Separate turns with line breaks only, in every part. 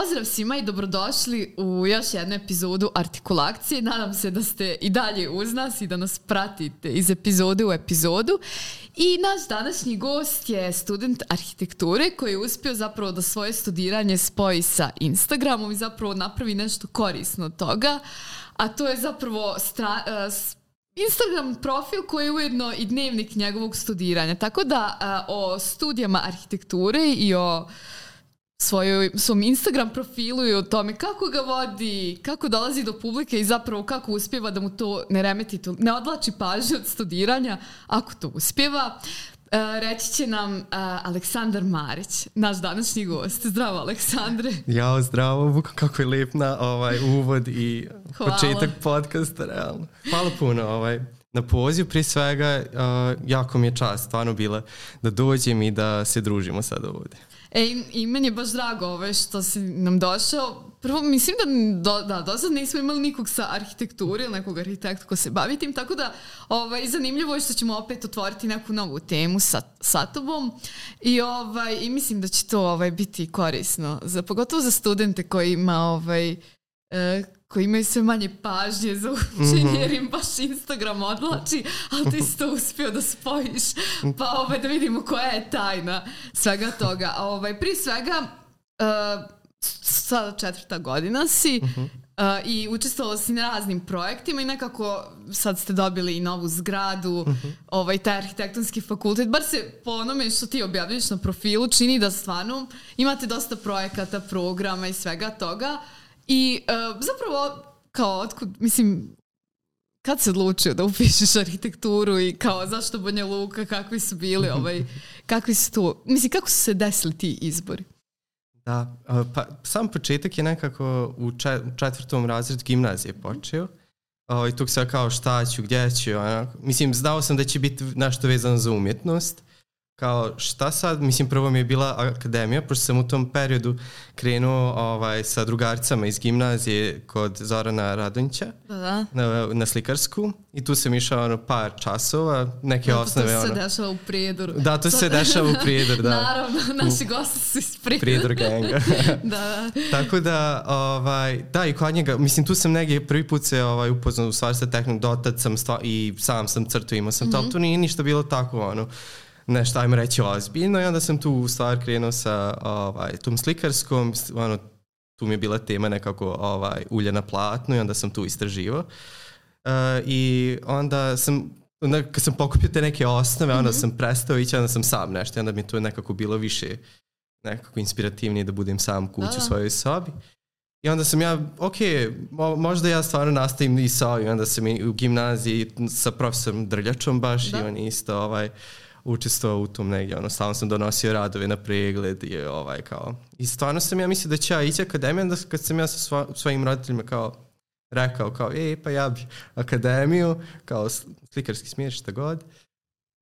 Pozdrav svima i dobrodošli u još jednu epizodu Artikulakcije. Nadam se da ste i dalje uz nas i da nas pratite iz epizode u epizodu. I naš današnji gost je student arhitekture koji je uspio zapravo da svoje studiranje spoji sa Instagramom i zapravo napravi nešto korisno od toga. A to je zapravo stra, uh, Instagram profil koji je ujedno i dnevnik njegovog studiranja. Tako da uh, o studijama arhitekture i o svojoj, svom Instagram profilu i o tome kako ga vodi, kako dolazi do publike i zapravo kako uspjeva da mu to ne remeti, to, ne odlači pažnju od studiranja, ako to uspjeva. Uh, reći će nam uh, Aleksandar Marić, naš današnji gost. Zdravo, Aleksandre.
Jao, zdravo, kako je lijepna ovaj uvod i Hvala. početak podcasta, realno. Hvala puno ovaj, na poziv, prije svega, uh, jako mi je čast stvarno bila da dođem i da se družimo sad ovdje.
E, i, meni je baš drago ove što si nam došao. Prvo, mislim da, do, da do sad nismo imali nikog sa arhitekture ili nekog arhitekta ko se bavi tim, tako da ovaj, zanimljivo je što ćemo opet otvoriti neku novu temu sa, sa tobom i, ovaj, i mislim da će to ovaj, biti korisno, za, pogotovo za studente koji ima ovaj, e, koji imaju sve manje pažnje za učenje, mm -hmm. jer im baš Instagram odlači, ali ti si to uspio da spojiš, pa ovaj, da vidimo koja je tajna svega toga. A ovaj, prije svega, uh, sada četvrta godina si, mm -hmm. Uh, i učestvovala si na raznim projektima i nekako sad ste dobili i novu zgradu, uh mhm. -huh. ovaj, taj arhitektonski fakultet. Bar se po onome što ti objavljaš na profilu čini da stvarno imate dosta projekata, programa i svega toga. Uh, I uh, zapravo, kao, otkud, mislim, kad se odlučio da upišeš arhitekturu i kao zašto Banja Luka, kakvi su bili, ovaj, kakvi su tu, mislim, kako su se desili ti izbori?
Da, pa sam početak je nekako u četvrtom razredu gimnazije počeo. O, I tu se kao šta ću, gdje ću, onako. Mislim, znao sam da će biti nešto vezano za umjetnost, kao šta sad, mislim prvo mi je bila akademija, pošto sam u tom periodu krenuo ovaj, sa drugaricama iz gimnazije kod Zorana Radonjića
da, da.
Na, na slikarsku i tu sam išao ono, par časova, neke da, osnove.
To
se
ono. dešava u Prijedoru.
Da, to se dešava u Prijedoru, da.
Naravno, naši gosti su iz Prijedora.
Prijedor ganga.
da.
Tako da, ovaj, da i kod njega, mislim tu sam negdje prvi put se ovaj, upoznao u stvari sa tehnikom, dotad sam stva, i sam sam crtu imao sam mm -hmm. to, ali to nije ništa bilo tako ono nešto, ajmo reći, ozbiljno i onda sam tu u stvar krenuo sa ovaj, tom slikarskom, ono, tu mi je bila tema nekako ovaj, ulje na platnu i onda sam tu istraživao. Uh, I onda sam, onda kad sam pokupio te neke osnove, onda mm -hmm. sam prestao ići, onda sam sam nešto, onda mi to nekako bilo više nekako inspirativnije da budem sam kući u da. svojoj sobi. I onda sam ja, ok, mo, možda ja stvarno nastavim i sa ovim, onda sam i u gimnaziji sa profesorom Drljačom baš da. i on isto ovaj, učestvovao u tom negdje, ono, stalno sam donosio radove na pregled i ovaj, kao, i stvarno sam ja mislio da će ja ići akademiju, da kad sam ja sa sva, svojim roditeljima kao rekao, kao, ej, pa ja bi akademiju, kao slikarski smiješ, šta god,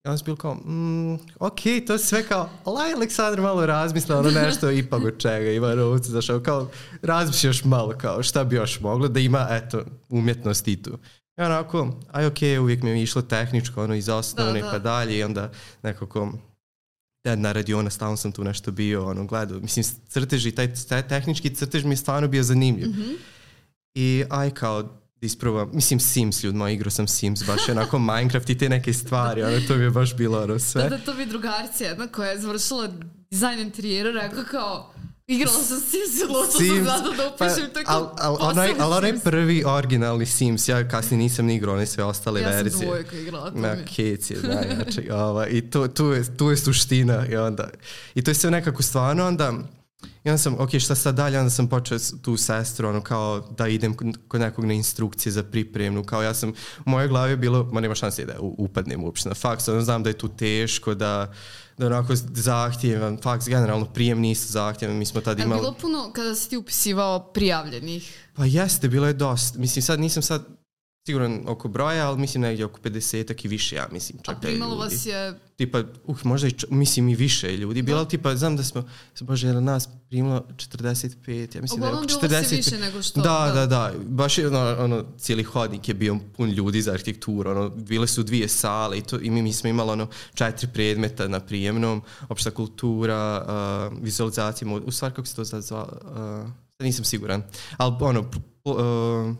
I on sam bilo kao, mm, ok, to je sve kao, laj Aleksandar malo razmisla ono nešto ipak od čega ima novca, znaš, kao, razmišljaš još malo kao šta bi još moglo da ima, eto, umjetnost i tu. I onako, aj ok, uvijek mi je išlo tehničko, ono iz osnovne da, da. pa dalje i onda nekako na radiona stalno sam tu nešto bio, ono, gledao. Mislim, crtež i taj, taj tehnički crtež mi je stvarno bio zanimljiv. Mm -hmm. I aj kao, da isprobam, mislim Sims ljudima, igrao sam Sims, baš onako Minecraft i te neke stvari, ono, to mi je baš bilo ono sve.
Da, da, to mi drugarica jedna koja je završila dizajn interijera, rekao kao, Igrala sam Sims i luto sam zato da upišem pa, tako al,
al, onaj, al onaj prvi originalni Sims, ja kasnije nisam ni igrao one sve ostale
ja
verzije.
Ja sam dvojka igrala.
Na kec je najjače. ova, I to, tu, je, tu je suština. I, onda, I to je sve nekako stvarno onda... I onda sam, ok, šta sad dalje, onda sam počeo tu sestru, ono, kao da idem kod nekog na instrukcije za pripremnu, kao ja sam, u mojoj glavi je bilo, ma nema šanse da upadnem uopšte na faks, onda znam da je tu teško, da, da onako zahtjevan, faks generalno prijem nisu zahtjevan, mi smo tad imali...
Je bilo puno kada si ti upisivao prijavljenih?
Pa jeste, bilo je dosta. Mislim, sad nisam sad siguran oko broja, ali mislim negdje oko 50 i više, ja mislim. Čak
A primalo vas je...
Tipa, uh, možda i, mislim i više ljudi. Bilo, da. tipa, znam da smo, bože, je nas primilo 45, ja mislim
Uglavnom
da je oko 40.
više nego što...
Da, da, da. Baš je ono, ono, cijeli hodnik je bio pun ljudi za arhitekturu. Ono, bile su dvije sale i, to, i mi, mi smo imali ono, četiri predmeta na prijemnom, opšta kultura, uh, vizualizacija, u stvari kako se to zva, uh, nisam siguran. Ali ono, uh,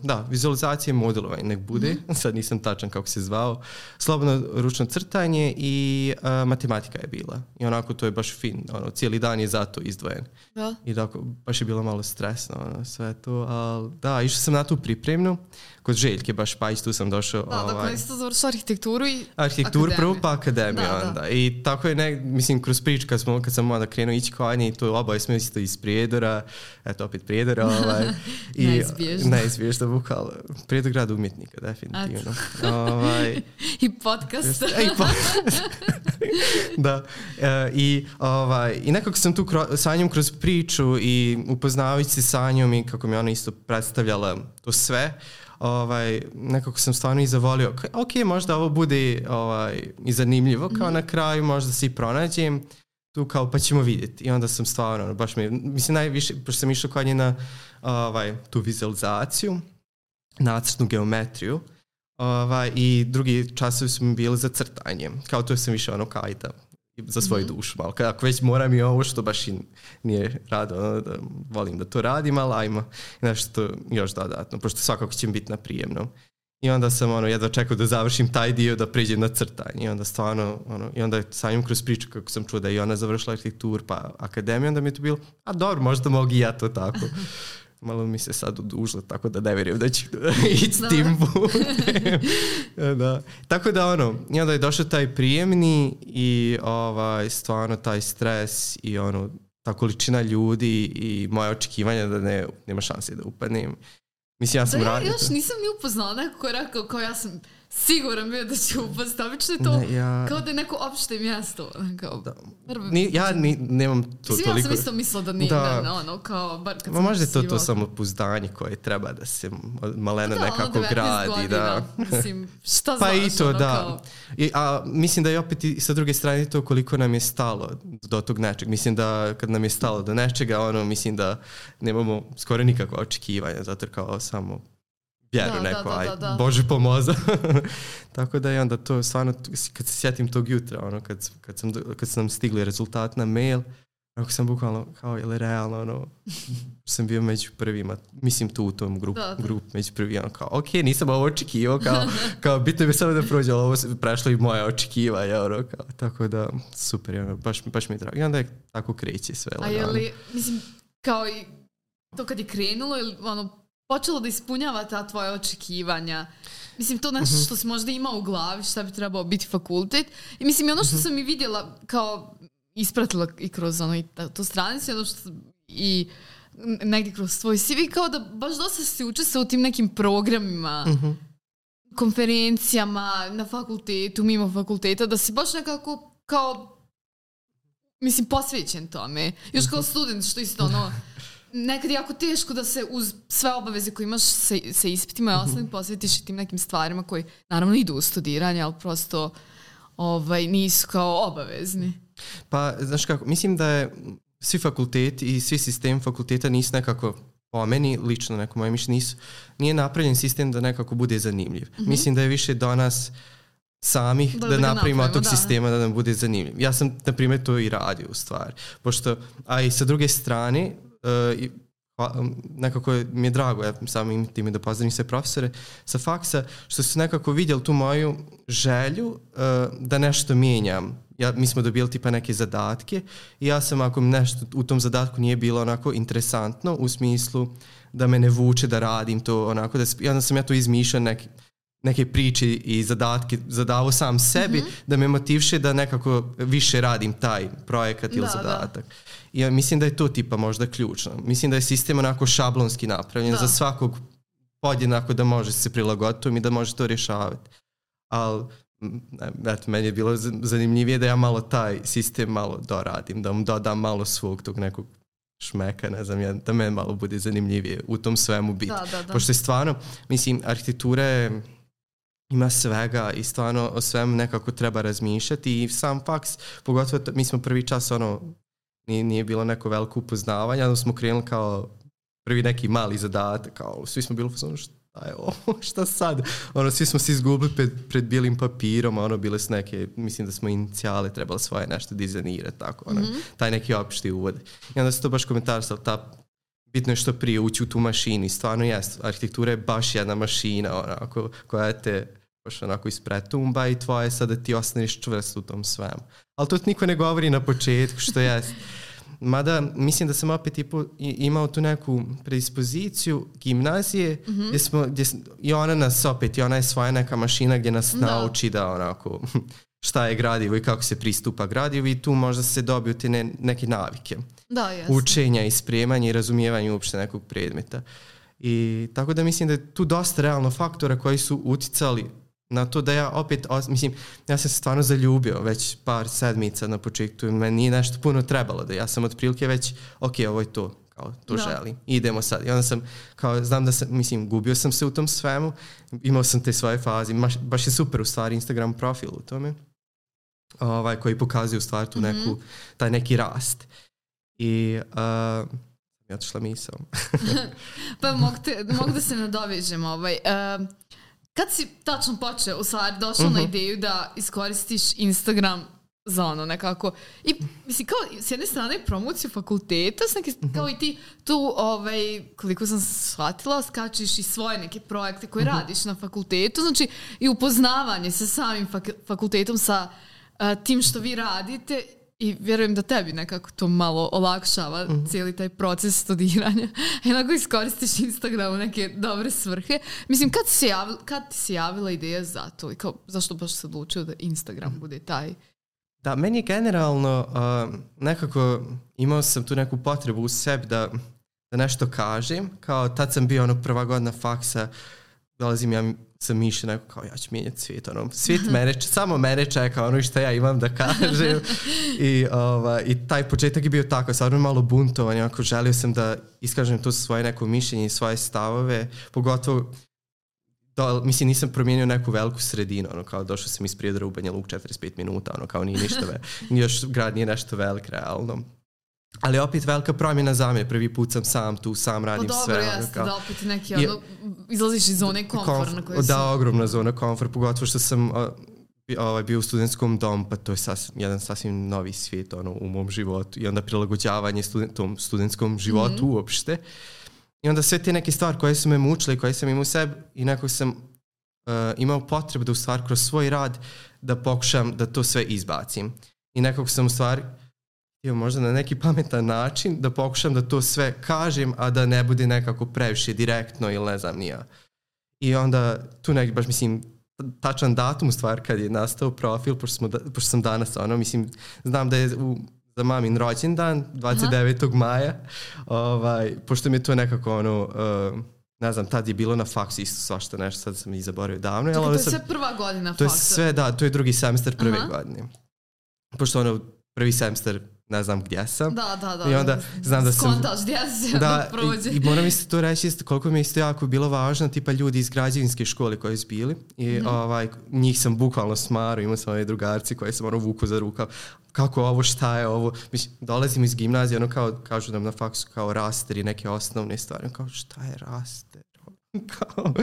da, vizualizacije modelovanje nek bude, mm sad nisam tačan kako se zvao, slobodno ručno crtanje i uh, matematika je bila. I onako to je baš fin, ono, cijeli dan je zato izdvojen.
Da.
I tako, baš je bilo malo stresno, ono, sve to, ali da, išao sam na tu pripremnu, kod Željke baš, pa isto sam došao.
Da, ovaj, dakle, isto završio arhitekturu i
Arhitekturu prvo pa akademiju da, onda. Da. I tako je, ne, mislim, kroz priču kad, smo, kad sam onda krenuo ići kao i to oboje smo isto iz Prijedora, eto opet Prijedora, ovaj,
i neizbježno.
Neizbježno, bukvalno. Prijedor grad umjetnika, definitivno. ovaj,
I podcast.
I podcast. da. E, i, ovaj, I nekako sam tu kro, sa njom kroz priču i upoznavajući se sa njom i kako mi ona isto predstavljala to sve, ovaj, nekako sam stvarno i zavolio, ok, možda ovo bude ovaj, i zanimljivo kao mm. na kraju, možda se i pronađem tu kao pa ćemo vidjeti i onda sam stvarno, baš mi, mislim najviše, pošto sam išao kod nje na ovaj, tu vizualizaciju, nacrtnu geometriju, ovaj, i drugi časovi su mi bili za crtanje, kao to sam više ono kao i da za svoju mm -hmm. dušu malo. Ako već moram i ovo što baš i nije rado, ono, da volim da to radim, ali ajmo nešto još dodatno, pošto svakako će mi biti na prijemnom. I onda sam ono, jedva čekao da završim taj dio da priđem na crtanje. I onda stvarno, ono, i onda sa njom kroz priču kako sam čuo da i ona završila arhitektur pa akademiju, onda mi je to bilo, a dobro, možda mogu i ja to tako. malo mi se sad odužilo, tako da ne vjerujem da ću ići s tim putem. da. Tako da ono, i onda je došao taj prijemni i ovaj, stvarno taj stres i ono, ta količina ljudi i moje očekivanja da ne, nema šanse da upadnem. Mislim, ja sam
da,
radio.
Ja još nisam ni upoznala neko ko je rekao kao ja sam siguran bio da će upast. Obično je to ne, ja... kao da je neko opšte mjesto. Kao,
da. Ni, ja ni, nemam to
Mislim,
toliko...
Ja sam isto mislila da nije, da, da ono, kao, bar kad
Ma možda je to to samopuzdanje koje treba da se malena da, nekako gradi. Godina, da.
Mislim, šta
pa
znaš?
i to, ono, da. Kao... I, a mislim da je opet i sa druge strane to koliko nam je stalo do tog nečeg. Mislim da kad nam je stalo do nečega, ono, mislim da nemamo skoro nikakva očekivanja, zato kao samo vjeru da, da, da, aj, da, da. Bože pomoza. Tako da je onda to stvarno, kad se sjetim tog jutra, ono, kad, kad, sam, kad sam stigli rezultat na mail, ako sam bukvalno, kao, ili realno, ono, sam bio među prvima, mislim tu u tom grup, da, da. grup među prvima, ono, kao, ok, nisam ovo očekivao, kao, kao bitno mi samo da prođe, ali ovo se prešlo i moja očekivanja, ono, kao, tako da, super, ono, baš, baš mi je drago. I onda je tako kreće sve.
A je li, mislim, kao i to kad je krenulo, ili ono, počelo da ispunjava ta tvoja očekivanja. Mislim, to nešto mhm. što si možda imao u glavi, šta bi trebao biti fakultet. I mislim, i ono što mhm. sam i vidjela kao ispratila i kroz ono, i to stranicu, ono što i negdje kroz tvoj CV, kao da baš dosta si učestvovao u tim nekim programima, uh. -huh. konferencijama na fakultetu, mimo fakulteta, da si baš nekako kao mislim, posvećen tome. Još kao student, što isto ono, nekad je jako teško da se uz sve obaveze koje imaš sa, sa ispitima i mhm. ostalim posvetiš i tim nekim stvarima koji naravno idu u studiranje, ali prosto ovaj, nisu kao obavezni.
Pa, znaš kako, mislim da je svi fakulteti i svi sistemi fakulteta nisu nekako po meni, lično neko moje mišljenje, nisu, nije napravljen sistem da nekako bude zanimljiv. Mm -hmm. Mislim da je više do nas samih da, da, da napravimo tog da. sistema da nam bude zanimljiv. Ja sam, na primjer, to i radio u stvari. Pošto, a i sa druge strane, uh, nekako je, mi je drago, ja samim time da pozdravim sve profesore sa faksa, što su nekako vidjeli tu moju želju uh, da nešto mijenjam. Ja, mi smo dobili tipa neke zadatke i ja sam ako nešto u tom zadatku nije bilo onako interesantno u smislu da me ne vuče da radim to onako, da, i onda sam ja to izmišljao neki, neke priče i zadatke zadavo sam sebi mm -hmm. da me motivše da nekako više radim taj projekat ili da, da. zadatak. Da. I ja mislim da je to tipa možda ključno. Mislim da je sistem onako šablonski napravljen da. za svakog podjednako da može se prilagoditi i da može to rješavati. Ali eto, meni je bilo zanimljivije da ja malo taj sistem malo doradim, da mu dodam malo svog tog nekog šmeka, ne znam, ja, da me malo bude zanimljivije u tom svemu biti. Da, da, da. Pošto je stvarno, mislim, arhitektura je ima svega i stvarno o svemu nekako treba razmišljati i sam faks, pogotovo mi smo prvi čas ono, nije, nije bilo neko veliko upoznavanje, onda smo krenuli kao prvi neki mali zadatak, kao svi smo bili u šta je ovo, šta sad? Ono, svi smo se izgubili pred, pred bilim papirom, ono, bile su neke, mislim da smo inicijale trebali svoje nešto dizajnirati, tako, ono, mm -hmm. taj neki opšti uvod. I onda se to baš komentarisalo, ta bitno je što prije ući u tu mašinu i stvarno jest, arhitektura je baš jedna mašina onako, koja te baš onako ispretumba i tvoje je sad da ti ostaneš čvrst u tom svemu. Ali to niko ne govori na početku što jest. Mada mislim da sam opet ipo, imao tu neku predispoziciju gimnazije mm -hmm. gdje smo, gdje, i ona nas opet, i ona je svoja neka mašina gdje nas da. nauči da onako šta je gradivo i kako se pristupa gradivu i tu možda se dobiju te ne, neke navike.
Da, jasno.
Učenja i spremanja i razumijevanja uopšte nekog predmeta. I tako da mislim da je tu dosta realno faktora koji su uticali na to da ja opet, mislim, ja sam se stvarno zaljubio već par sedmica na početku i meni nije nešto puno trebalo da ja sam otprilike već, ok, ovo je to, kao to da. želim, idemo sad. I onda sam, kao, znam da sam, mislim, gubio sam se u tom svemu, imao sam te svoje faze, baš, baš je super u stvari Instagram profil u tome, ovaj, koji pokazuje u stvari tu mhm. neku, mm -hmm. taj neki rast. I uh, mi otišla misao.
pa mogu, te, mogu da se nadovežem. Ovaj. Uh, kad si tačno počeo, u stvari, došao uh -huh. na mhm. ideju da iskoristiš Instagram za ono nekako. I mislim kao s jedne strane promociju fakulteta, s neke, uh mhm. -huh. kao i ti tu ovaj, koliko sam shvatila, skačiš i svoje neke projekte koje uh mhm. -huh. radiš na fakultetu, znači i upoznavanje sa samim fak fakultetom, sa uh, tim što vi radite i vjerujem da tebi nekako to malo olakšava mm -hmm. cijeli taj proces studiranja. Jednako iskoristiš Instagram u neke dobre svrhe. Mislim, kad, si javila, kad ti se javila ideja za to i kao, zašto baš se odlučio da Instagram mm. bude taj?
Da, meni je generalno uh, nekako imao sam tu neku potrebu u sebi da, da nešto kažem. Kao tad sam bio ono prva godina faksa, dolazim ja sam mišljen neko kao ja ću mijenjati svijet, ono, svijet mene, samo mene čeka ono što ja imam da kažem I, ova, i taj početak je bio tako, stvarno malo buntovan, ako želio sam da iskažem to svoje neko mišljenje i svoje stavove, pogotovo do, mislim nisam promijenio neku veliku sredinu, ono kao došao sam iz Prijedora u Banja Luk 45 minuta, ono kao nije ništa, ve, još grad nije nešto velik realno. Ali opet velika promjena za me, prvi put sam sam tu, sam radim
pa
sve.
Pa dobro, jeste, da opet neki, ono, izlaziš iz zone komfora na kojoj
Da, si... ogromna zona komfora, pogotovo što sam ovaj, bio u studentskom dom, pa to je sas, jedan sasvim novi svijet ono, u mom životu i onda prilagođavanje student, tom studentskom životu mm -hmm. uopšte. I onda sve te neke stvari koje su me mučile, koje sam imao u sebi i nekako sam uh, imao potrebu da u stvari kroz svoj rad da pokušam da to sve izbacim. I nekako sam u stvari htio možda na neki pametan način da pokušam da to sve kažem, a da ne bude nekako previše direktno ili ne znam nija. I onda tu neki baš mislim tačan datum u stvari kad je nastao profil, pošto, smo, da, pošto sam danas ono, mislim, znam da je u, za mamin rođendan, 29. Aha. maja, ovaj, pošto mi je to nekako ono, uh, ne znam, tad je bilo na faksu isto svašta nešto, sad sam i zaboravio davno.
Čekaj, to je sve prva godina faksa?
To je sve, da, to je drugi semestar prve Aha. godine. Pošto ono, prvi semestar ne znam gdje sam.
Da, da, da.
I onda znam da sam...
Skontaš gdje si da, prođe.
I, I moram isto to reći isto, koliko mi je isto jako bilo važno, tipa ljudi iz građevinske škole koji su bili i mm ovaj, njih sam bukvalno smaru, imao sam ove drugarci koje sam ono vuku za rukav. Kako ovo, šta je ovo? Mislim, dolazim iz gimnazije, ono kao, kažu nam na faksu kao raster i neke osnovne stvari. Kao šta je raster? kao,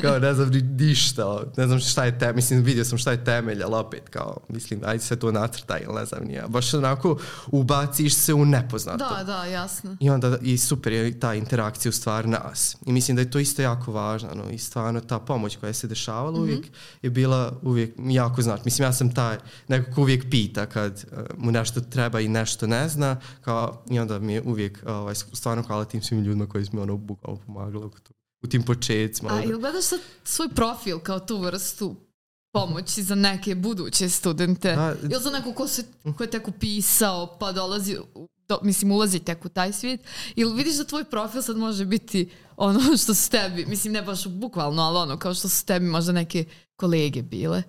kao ne znam ni ništa, ne znam šta je temelj, mislim vidio sam šta je temelj, ali opet kao, mislim, ajde se to nacrta ili ne znam nija, baš onako ubaciš se u nepoznato.
Da, da, jasno.
I onda i super je ta interakcija u stvar nas. I mislim da je to isto jako važno, no, i stvarno ta pomoć koja se dešavala mm -hmm. uvijek je bila uvijek jako znači. Mislim, ja sam taj, neko ko uvijek pita kad uh, mu nešto treba i nešto ne zna, kao, i onda mi je uvijek ovaj, stvarno hvala tim svim ljudima koji su mi ono bukvalno pomagali oko toga u tim početcima.
A ili gledaš sad svoj profil kao tu vrstu pomoći za neke buduće studente? Da, ili za neko ko, se, ko je tek upisao pa dolazi, do, mislim ulazi tek u taj svijet? Ili vidiš da tvoj profil sad može biti ono što su tebi, mislim ne baš bukvalno, ali ono kao što su tebi možda neke kolege bile?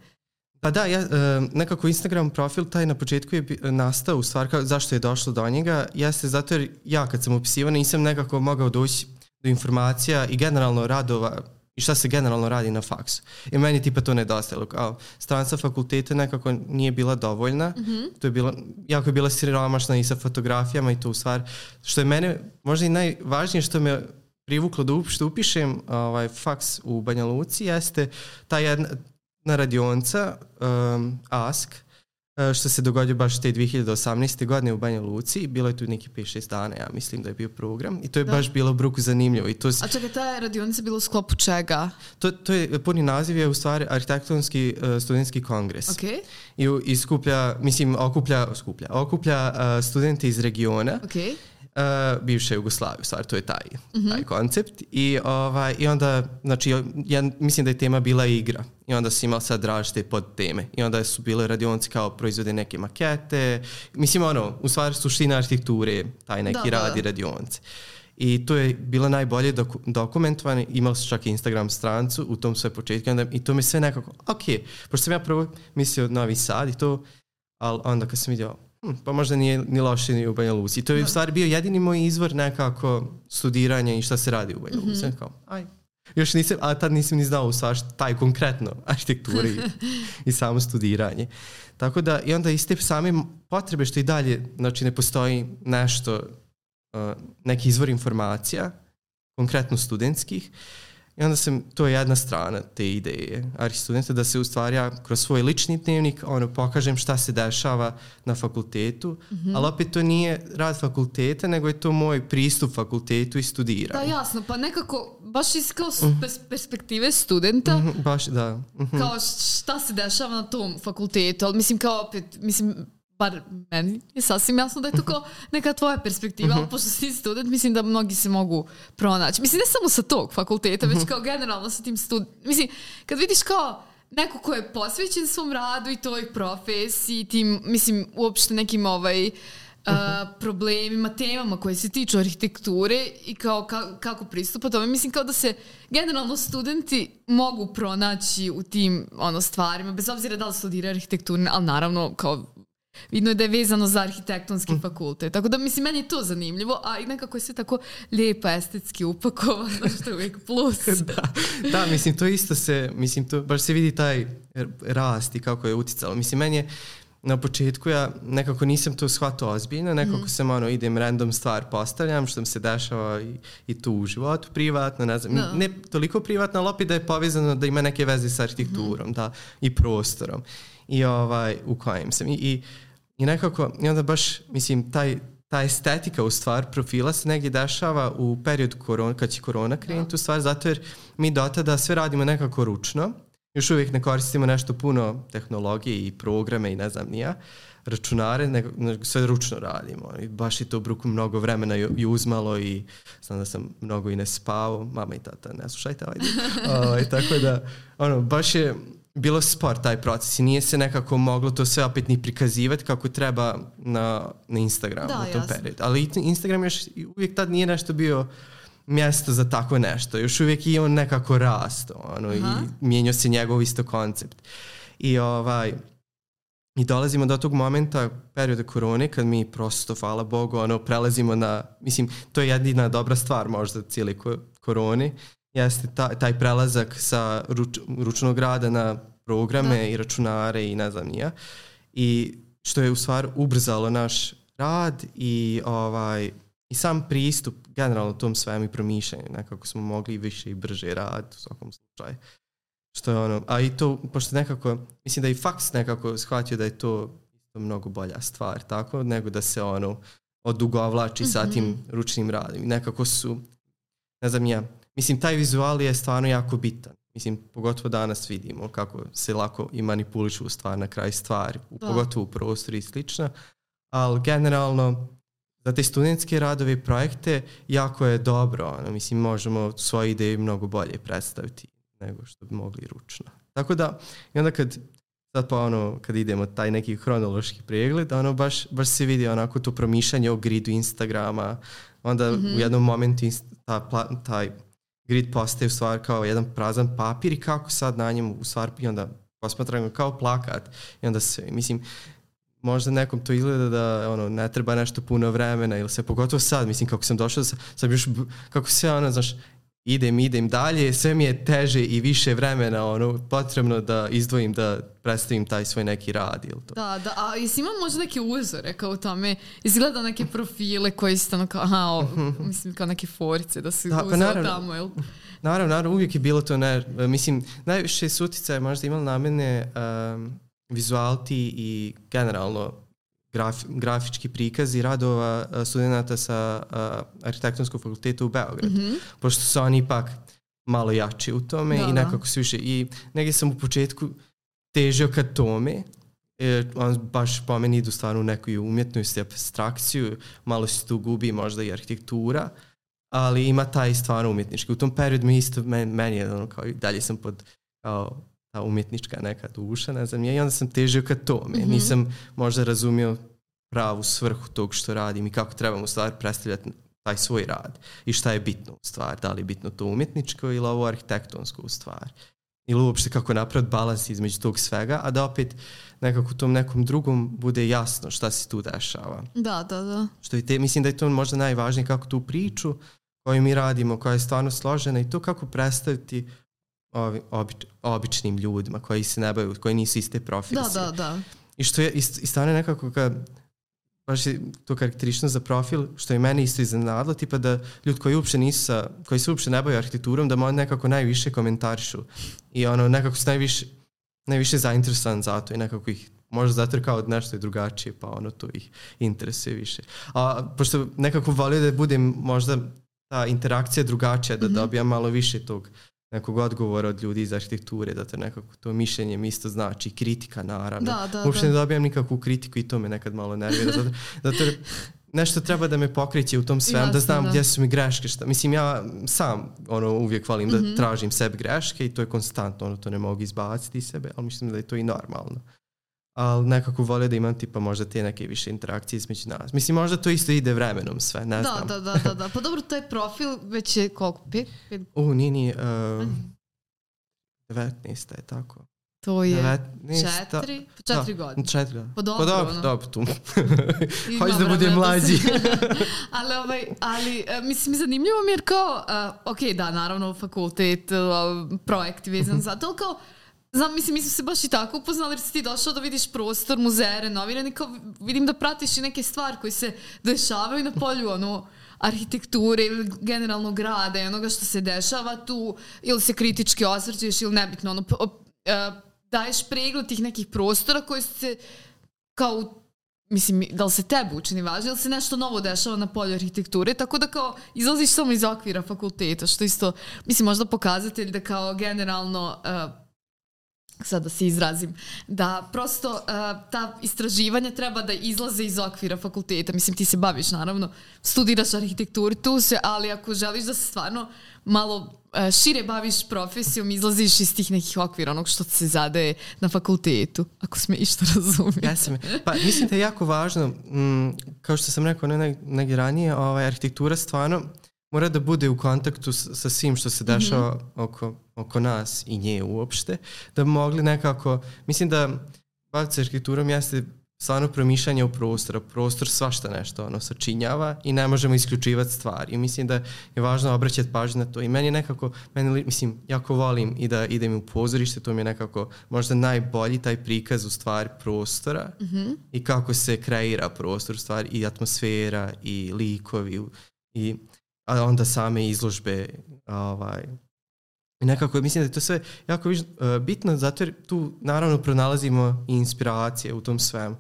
Pa da, ja, nekako Instagram profil taj na početku je nastao u stvari kao, zašto je došlo do njega, jeste zato jer ja kad sam upisivao nisam nekako mogao doći do informacija i generalno radova i šta se generalno radi na faksu. I meni tipa to nedostajalo. Kao, stranca fakulteta nekako nije bila dovoljna. Mm -hmm. To je bila, jako je bila siromašna i sa fotografijama i to u stvar. Što je mene možda i najvažnije što me privuklo da uopšte upišem ovaj, faks u Banja Luci jeste ta jedna, jedna radionca um, ASK što se dogodio baš te 2018. godine u Banja Luci. Bilo je tu neki 5-6 dana, ja mislim da je bio program. I to je da. baš bilo bruku zanimljivo. I to
A čekaj, ta radionica bilo u sklopu čega?
To, to je, puni naziv je u stvari arhitektonski uh, studentski kongres.
Okay.
I, I skuplja, mislim, okuplja, skuplja, okuplja uh, studente iz regiona.
Okay
uh, bivše Jugoslavije, u stvari to je taj, mm -hmm. taj koncept i, ovaj, i onda, znači ja mislim da je tema bila igra i onda si imao sad različite pod teme i onda su bile radionci kao proizvode neke makete, mislim ono, u stvari suština arhitekture, taj neki da, radi da. radionci. I to je bilo najbolje doku, dokumentovano, imao sam čak i Instagram strancu u tom sve početku onda, i to mi sve nekako, ok, pošto sam ja prvo mislio Novi Sad i to, ali onda kad sam vidio, Hm, pa možda nije ni loše ni u Banja Luci. To je u da. stvari bio jedini moj izvor nekako studiranja i šta se radi u Banja Luci. Mm -hmm. Kao, aj. Još nisam, a tad nisam ni znao stvari taj konkretno arhitekturi i, i samo studiranje. Tako da, i onda iz te same potrebe što i dalje, znači ne postoji nešto, uh, neki izvor informacija, konkretno studentskih, uh, I onda sam, to je jedna strana te ideje arhistudenta, da se u stvari ja kroz svoj lični dnevnik ono, pokažem šta se dešava na fakultetu, mm -hmm. ali opet to nije rad fakulteta, nego je to moj pristup fakultetu i studiranje.
Da, jasno, pa nekako, baš iz kao mm -hmm. perspektive studenta, mm
-hmm, baš, da. Mm
-hmm. kao šta se dešava na tom fakultetu, ali mislim kao opet, mislim, bar meni je sasvim jasno da je to kao neka tvoja perspektiva, ali mhm. pošto si student, mislim da mnogi se mogu pronaći. Mislim, ne samo sa tog fakulteta, već mhm. kao generalno sa tim student. Mislim, kad vidiš kao neko ko je posvećen svom radu i toj profesiji, tim, mislim, uopšte nekim ovaj, Uh, problemima, temama koje se tiču arhitekture i kao ka, kako pristupa tome. Mislim kao da se generalno studenti mogu pronaći u tim ono stvarima, bez obzira da li studiraju arhitekturu, ali naravno kao Vidno je da je vezano za arhitektonski mm. fakultet. Tako da, mislim, meni je to zanimljivo, a i nekako je sve tako lijepo estetski upakovano, što je uvijek plus.
da, da, mislim, to isto se, mislim, to baš se vidi taj rast i kako je uticalo. Mislim, meni je, na početku ja nekako nisam to shvatao ozbiljno, nekako mm. sam ono idem random stvar postavljam što mi se dešava i, i tu u životu privatno, ne znam, no. Da. ne toliko privatno, ali opet da je povezano da ima neke veze sa arhitekturom, mm. da, i prostorom i ovaj, u kojem sam. I, i, i nekako, i onda baš, mislim, taj, ta estetika u stvar profila se negdje dešava u period korona, kad će korona krenuti da. u stvar, zato jer mi do tada sve radimo nekako ručno, još uvijek ne koristimo nešto puno tehnologije i programe i ne znam nija, računare, nego, nego sve ručno radimo. I baš je to bruku mnogo vremena i uzmalo i znam da sam mnogo i ne spao, mama i tata, ne slušajte, ajde. o, ovaj, i tako da, ono, baš je, bilo spor taj proces i nije se nekako moglo to sve opet ni prikazivati kako treba na, na Instagramu da, u tom jasno. periodu. Ali Instagram još uvijek tad nije nešto bio mjesto za tako nešto. Još uvijek je on nekako rasto ono, Aha. i mijenio se njegov isto koncept. I ovaj, I dolazimo do tog momenta, perioda korone, kad mi prosto, hvala Bogu, ono, prelazimo na, mislim, to je jedina dobra stvar možda cijeli korone, jeste ta, taj prelazak sa ruč, ručnog rada na programe da. i računare i ne znam nija. I što je u stvari ubrzalo naš rad i ovaj i sam pristup generalno tom svemu i promišljanju. Nekako smo mogli više i brže rad u svakom slučaju. Što je ono, a i to, pošto nekako, mislim da i faks nekako shvatio da je to mnogo bolja stvar, tako, nego da se ono odugovlači mm -hmm. sa tim mhm. ručnim radom. Nekako su, ne znam ja, Mislim, taj vizual je stvarno jako bitan. Mislim, pogotovo danas vidimo kako se lako i manipulišu stvar na kraj stvari, da. pogotovo u prostoru i slično. Ali generalno, za te studentske radove i projekte jako je dobro. Ono, mislim, možemo svoje ideje mnogo bolje predstaviti nego što bi mogli ručno. Tako da, i onda kad sad pa ono, kad idemo taj neki hronološki pregled, ono baš, baš se vidi onako to promišljanje o gridu Instagrama, onda mm -hmm. u jednom momentu ta, taj grid postaje u stvari kao jedan prazan papir i kako sad na njemu u stvari i onda posmatramo kao plakat. I onda se, mislim, možda nekom to izgleda da ono, ne treba nešto puno vremena ili se pogotovo sad, mislim kako sam došao sad još, kako se ono, znaš, idem, idem dalje, sve mi je teže i više vremena ono, potrebno da izdvojim da predstavim taj svoj neki rad ili to.
Da, da, a jesi imao možda neke uzore kao u tome, izgleda neke profile koji su tamo kao, aha, o, mislim kao neke forice da su da, pa naravno, tamo, jel?
Naravno, naravno, uvijek je bilo to, ne, mislim, najviše suticaje možda imali na mene um, vizualti i generalno graf, grafički prikazi radova studenta sa uh, arhitektonskog fakulteta u Beogradu. Mm -hmm. Pošto su oni ipak malo jači u tome da, i da. nekako su više. I negdje sam u početku težio ka tome, e, on baš po meni idu stvarno u neku umjetnost i abstrakciju, malo se tu gubi možda i arhitektura, ali ima taj stvarno umjetnički. U tom periodu mi isto, meni, meni je ono kao dalje sam pod kao ta umjetnička neka duša, ne znam, i onda sam težio ka tome. Mm -hmm. Nisam možda razumio pravu svrhu tog što radim i kako trebamo u stvari predstavljati taj svoj rad i šta je bitno u stvari, da li je bitno to umjetničko ili ovo arhitektonsko u stvari. Ili uopšte kako napraviti balans između tog svega, a da opet nekako tom nekom drugom bude jasno šta se tu dešava.
Da, da, da.
Što i te, mislim da je to možda najvažnije kako tu priču koju mi radimo, koja je stvarno složena i to kako predstaviti ovi, obič, običnim ljudima koji se ne baju, koji nisu iste profesije.
Da, da, da.
I što je, i, i stvarno nekako kad baš je to karakterično za profil, što je meni isto iznenadilo, tipa da ljudi koji uopšte nisu sa, koji se uopšte ne baju arhitekturom, da oni nekako najviše komentarišu i ono, nekako su najviše, najviše zainteresovan za to i nekako ih možda zato kao nešto je drugačije, pa ono to ih interesuje više. A pošto nekako volio da budem možda ta interakcija drugačija, da mm -hmm. dobijam malo više tog nekog odgovora od ljudi iz arhitekture, da to nekako to mišljenje mi isto znači, kritika naravno.
Da, da,
Uopšte
da.
ne dobijam nikakvu kritiku i to me nekad malo nervira. Zato, zato nešto treba da me pokreće u tom svem, da znam da. gdje su mi greške. Šta. Mislim, ja sam ono, uvijek volim da mm -hmm. tražim sebi greške i to je konstantno, ono, to ne mogu izbaciti iz sebe, ali mislim da je to i normalno ali nekako volio da imam tipa možda te neke više interakcije između nas. Mislim, možda to isto ide vremenom sve, ne
da,
znam.
Da, da, da, da. Pa dobro, taj profil već je koliko? Pet?
Pet? U, nije, nije. Uh, 19. je tako.
To je 19, četiri, pa četiri da, godine.
Četiri godine.
Pa dobro, pa dobro,
ono. dobro tu. Hoćeš da bude mlađi.
ali, ovaj, ali, e, mislim, zanimljivo mi jer kao, uh, ok, da, naravno, fakultet, uh, projekt vezan za to, ali kao, Znam, mislim, mi smo se baš i tako upoznali jer si ti došao da vidiš prostor, muzeje, renovirani, kao vidim da pratiš i neke stvari koje se dešavaju na polju, ono, arhitekture ili generalno grada i onoga što se dešava tu, ili se kritički osvrćeš ili nebitno, ono, e, daješ pregled tih nekih prostora koji se kao mislim, da li se tebi učini važno ili se nešto novo dešava na polju arhitekture, tako da kao izlaziš samo iz okvira fakulteta, što isto, mislim, možda pokazatelj da kao generalno uh, sad da se izrazim, da prosto uh, ta istraživanja treba da izlaze iz okvira fakulteta. Mislim, ti se baviš, naravno, studiraš arhitekturu, tu se, ali ako želiš da se stvarno malo uh, šire baviš profesijom, izlaziš iz tih nekih okvira, onog što se zadaje na fakultetu, ako sme išta razumijete.
Ja sam, pa mislim da je jako važno, m, kao što sam rekao ne, negdje ranije, ovaj, arhitektura stvarno mora da bude u kontaktu sa, sa svim što se dešava mm -hmm. oko, oko nas i nje uopšte, da bi mogli nekako, mislim da baviti se arhitekturom jeste stvarno promišljanje u prostora. Prostor svašta nešto ono sačinjava i ne možemo isključivati stvari. I mislim da je važno obraćati pažnju na to. I meni je nekako, meni, mislim, jako volim i da idem u pozorište, to mi je nekako možda najbolji taj prikaz u stvari prostora mm -hmm. i kako se kreira prostor stvari i atmosfera i likovi i a onda same izložbe ovaj, I nekako mislim da je to sve jako viš, uh, bitno zato jer tu naravno pronalazimo i inspiracije u tom svem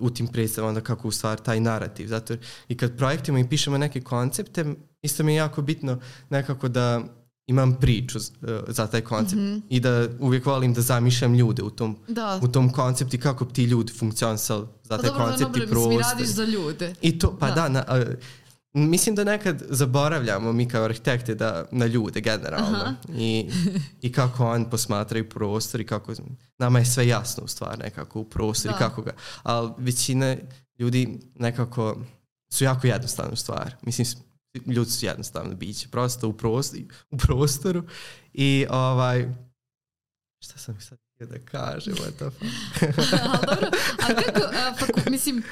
u tim predstavama onda kako u stvari taj narativ zato jer i kad projektimo i pišemo neke koncepte isto mi je jako bitno nekako da imam priču uh, za taj koncept mm -hmm. i da uvijek volim da zamišljam ljude u tom,
da.
u tom konceptu i kako ti ljudi funkcionisali za pa taj dobro, koncept dobro, i prostor. Mislim,
radiš za ljude.
I to, pa da, da na, Mislim da nekad zaboravljamo mi kao arhitekte da, na ljude generalno I, i kako oni posmatraju prostor i kako nama je sve jasno u stvari nekako u prostor da. i kako ga, ali većina ljudi nekako su jako jednostavne u stvari. Mislim, ljudi su jednostavno biće, prosto u, prostor, u prostoru i ovaj, šta sam sad da kažem, what the fuck.
a, dobro, a kako, a, faku, mislim,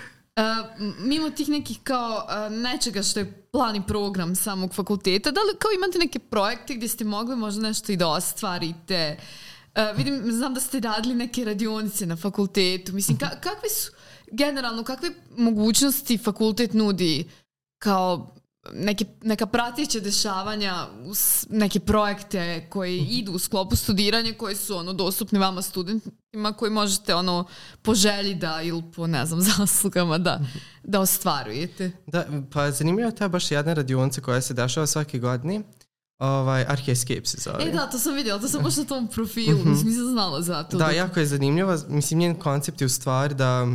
mimo tih nekih kao uh, nečega što je plan i program samog fakulteta, da li kao imate neke projekte gdje ste mogli možda nešto i da ostvarite? Uh, vidim, znam da ste radili neke radionice na fakultetu. Mislim, ka kakve su, generalno, kakve mogućnosti fakultet nudi kao neke, neka prateća dešavanja, neke projekte koji mhm. idu u sklopu studiranja koji su ono dostupni vama studentima koji možete ono po želji da ili po ne znam zaslugama da, mhm. da ostvarujete.
Da, pa zanimljiva ta baš jedna radionica koja se dešava svake godine Ovaj, Archescape se zove.
E da, to sam vidjela, to sam baš na tom profilu, mm -hmm. mislim, nisam znala za to.
Da, jako je zanimljivo, mislim, njen koncept je u stvari da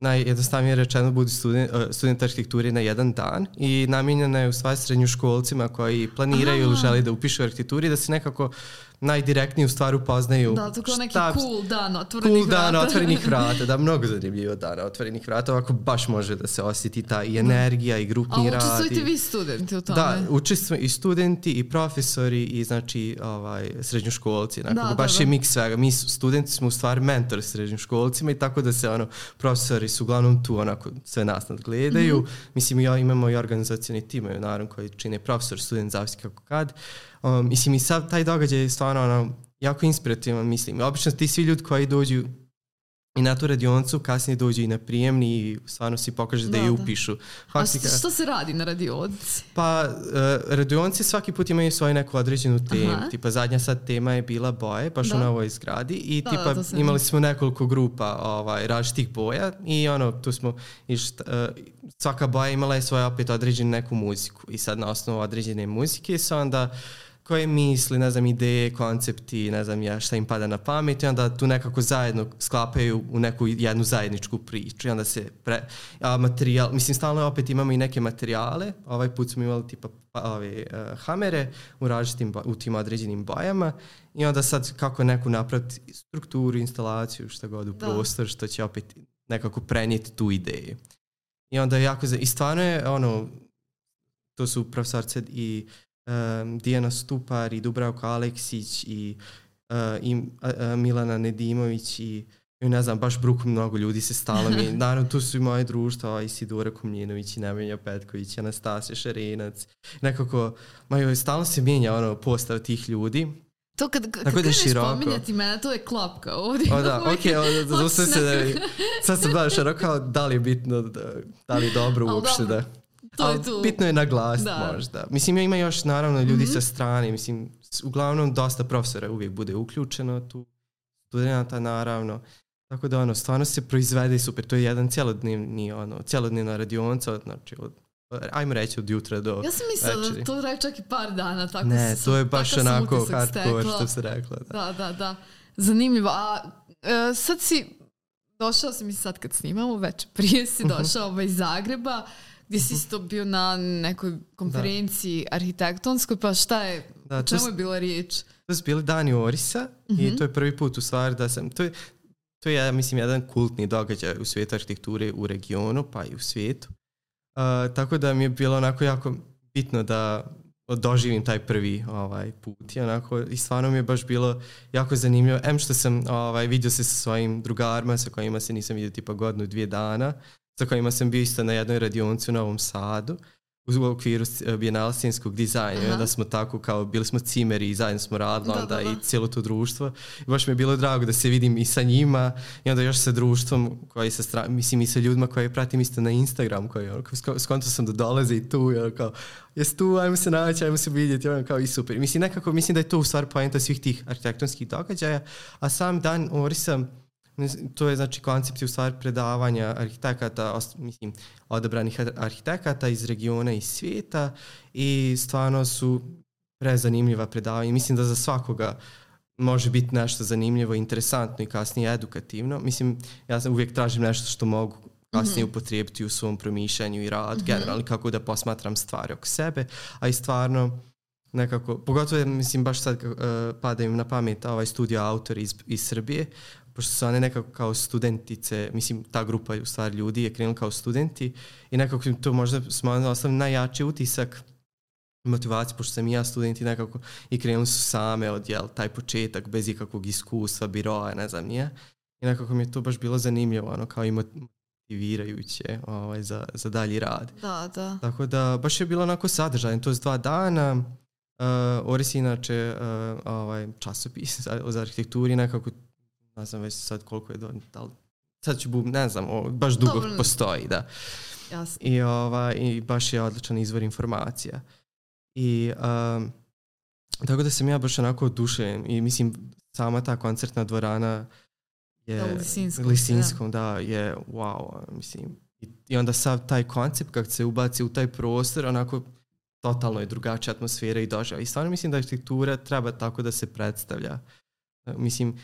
najjednostavnije rečeno budu student, uh, student arhitekture na jedan dan i namijenjena je u stvari srednjoškolcima koji planiraju Aha. ili žele da upišu arhitekturi da se nekako najdirektnije u stvari upoznaju.
Da, to kao neki šta, cool dan otvorenih
cool vrata. dan otvorenih vrata, da, mnogo zanimljivo dana otvorenih vrata, ovako baš može da se osjeti ta i da. energija i grupni rad. A
učestvujete vi studenti u tome?
Da, učestvuju i studenti i profesori i znači ovaj, srednjoškolci, onako, da, baš da, da. je miks svega. Mi studenti smo u stvari mentor srednjoškolcima i tako da se ono, profesori su uglavnom tu onako sve nas nadgledaju. Mm -hmm. Mislim, ja imamo i organizacijani tim, naravno, koji čine profesor, student, zavisi kako kad. Um, mislim, i sad taj događaj je stvarno ono, jako inspirativan, mislim. Obično ti svi ljudi koji dođu i na tu radioncu kasnije dođu i na prijemni i stvarno si pokaže da, da je da. upišu.
Faktika, A što se radi na radionci?
Pa, uh, radionci svaki put imaju svoju neku određenu temu. Aha. Tipa, zadnja sad tema je bila boje, baš da. u novoj zgradi i da, tipa da, imali smo nekoliko grupa ovaj, različitih boja i ono, tu smo, i šta, uh, svaka boja imala je svoju opet određenu neku muziku i sad na osnovu određene muzike su onda koje misli, ne znam, ideje, koncepti, ne znam ja šta im pada na pamet i onda tu nekako zajedno sklapaju u neku jednu zajedničku priču i onda se pre, a, materijal, mislim stalno opet imamo i neke materijale, ovaj put smo imali tipa pa, ove uh, hamere u različitim, u tim određenim bojama i onda sad kako neku napraviti strukturu, instalaciju, šta god u da. prostor, što će opet nekako prenijeti tu ideju. I onda jako, i stvarno je ono, to su profesorce i um, Dijana Stupar i Dubravka Aleksić i, uh, i uh, Milana Nedimović i i ne znam, baš bruk mnogo ljudi se stalo mi. Naravno, tu su i moje društva, Isidora Kumljinović i Nemenja Petković, Anastasija Šarenac. Nekako, maju, stalno se mijenja ono, postav tih ljudi.
To kad, kad, kad da kreneš spominjati mene, to je klapka ovdje.
O da, okej, okay, zaustav se da sad sam baš široko, da li je bitno, da, da li je dobro uopšte da to je tu. Bitno je naglasiti da. možda. Mislim, ima još naravno ljudi mm -hmm. sa strane, mislim, uglavnom dosta profesora uvijek bude uključeno tu, studenta naravno. Tako da ono, stvarno se proizvede super. To je jedan cjelodnevni, ono, cjelodnevna radionca, znači od ajmo reći od jutra do
Ja sam mislila da to traje čak i par dana. Tako
ne, to je baš onako hardcore što se rekla.
Da, da, da. da. Zanimljivo. A e, sad si, došao si mi sad kad snimamo, već prije si mhm. došao ovaj iz Zagreba gdje si isto bio na nekoj konferenciji da. arhitektonskoj, pa šta je, da, čemu je bila riječ?
To su bili dani Orisa uh -huh. i mhm. to je prvi put u stvari da sam, to je, to je mislim jedan kultni događaj u svijetu arhitekture u regionu pa i u svijetu. Uh, tako da mi je bilo onako jako bitno da doživim taj prvi ovaj put i onako i stvarno mi je baš bilo jako zanimljivo em što sam ovaj vidio se sa svojim drugarima sa kojima se nisam vidio tipa godinu dvije dana sa kojima sam bio isto na jednoj radionci u Novom Sadu u okviru eh, bijenala scenskog dizajna, da smo tako kao, bili smo cimeri i zajedno smo radili da, onda da, da. i cijelo to društvo. I baš mi je bilo drago da se vidim i sa njima i onda još sa društvom koji sa strane, mislim i sa ljudima koje pratim isto na Instagram koji ono, skonto sam da dolaze i tu, ono, kao, jes tu, ajmo se naći, ajmo se vidjeti, ono, kao i super. Mislim, nekako, mislim da je to u stvari poenta svih tih arhitektonskih događaja, a sam dan Orisa, To je znači koncept u stvari predavanja arhitekata, mislim, odabranih arhitekata iz regiona i svijeta i stvarno su prezanimljiva predavanja. Mislim da za svakoga može biti nešto zanimljivo, interesantno i kasnije edukativno. Mislim, ja sam uvijek tražim nešto što mogu kasnije mm -hmm. upotrijebiti u svom promišljanju i rad, mm -hmm. generalno kako da posmatram stvari oko sebe, a i stvarno nekako, pogotovo mislim baš sad uh, pada im na pamet ovaj studio autor iz, iz Srbije, pošto su one nekako kao studentice, mislim ta grupa u stvari ljudi je krenula kao studenti i nekako to možda smo ostavili najjači utisak motivaciju, pošto sam i ja studenti nekako i krenuli su same od jel, taj početak bez ikakvog iskustva, biroa, ne znam nije. I nekako mi je to baš bilo zanimljivo, ono kao i motivirajuće ovaj, za, za dalji rad.
Da, da.
Tako da baš je bilo onako sadržajno, to je dva dana. Uh, Oris inače uh, ovaj, časopis za, za arhitekturi nekako ne znam već sad koliko je do, da li, sad ću bum, ne znam, o, baš dugo Dobro. postoji, da.
Jasno.
I, ovaj, I baš je odličan izvor informacija. I um, tako da sam ja baš onako oduševljen i mislim sama ta koncertna dvorana je
Da, u Lisinskom,
Lisinskom, da, je wow, mislim. I, I onda sav taj koncept kad se ubaci u taj prostor, onako totalno je drugačija atmosfera i doživlja. I stvarno mislim da arhitektura treba tako da se predstavlja. Mislim,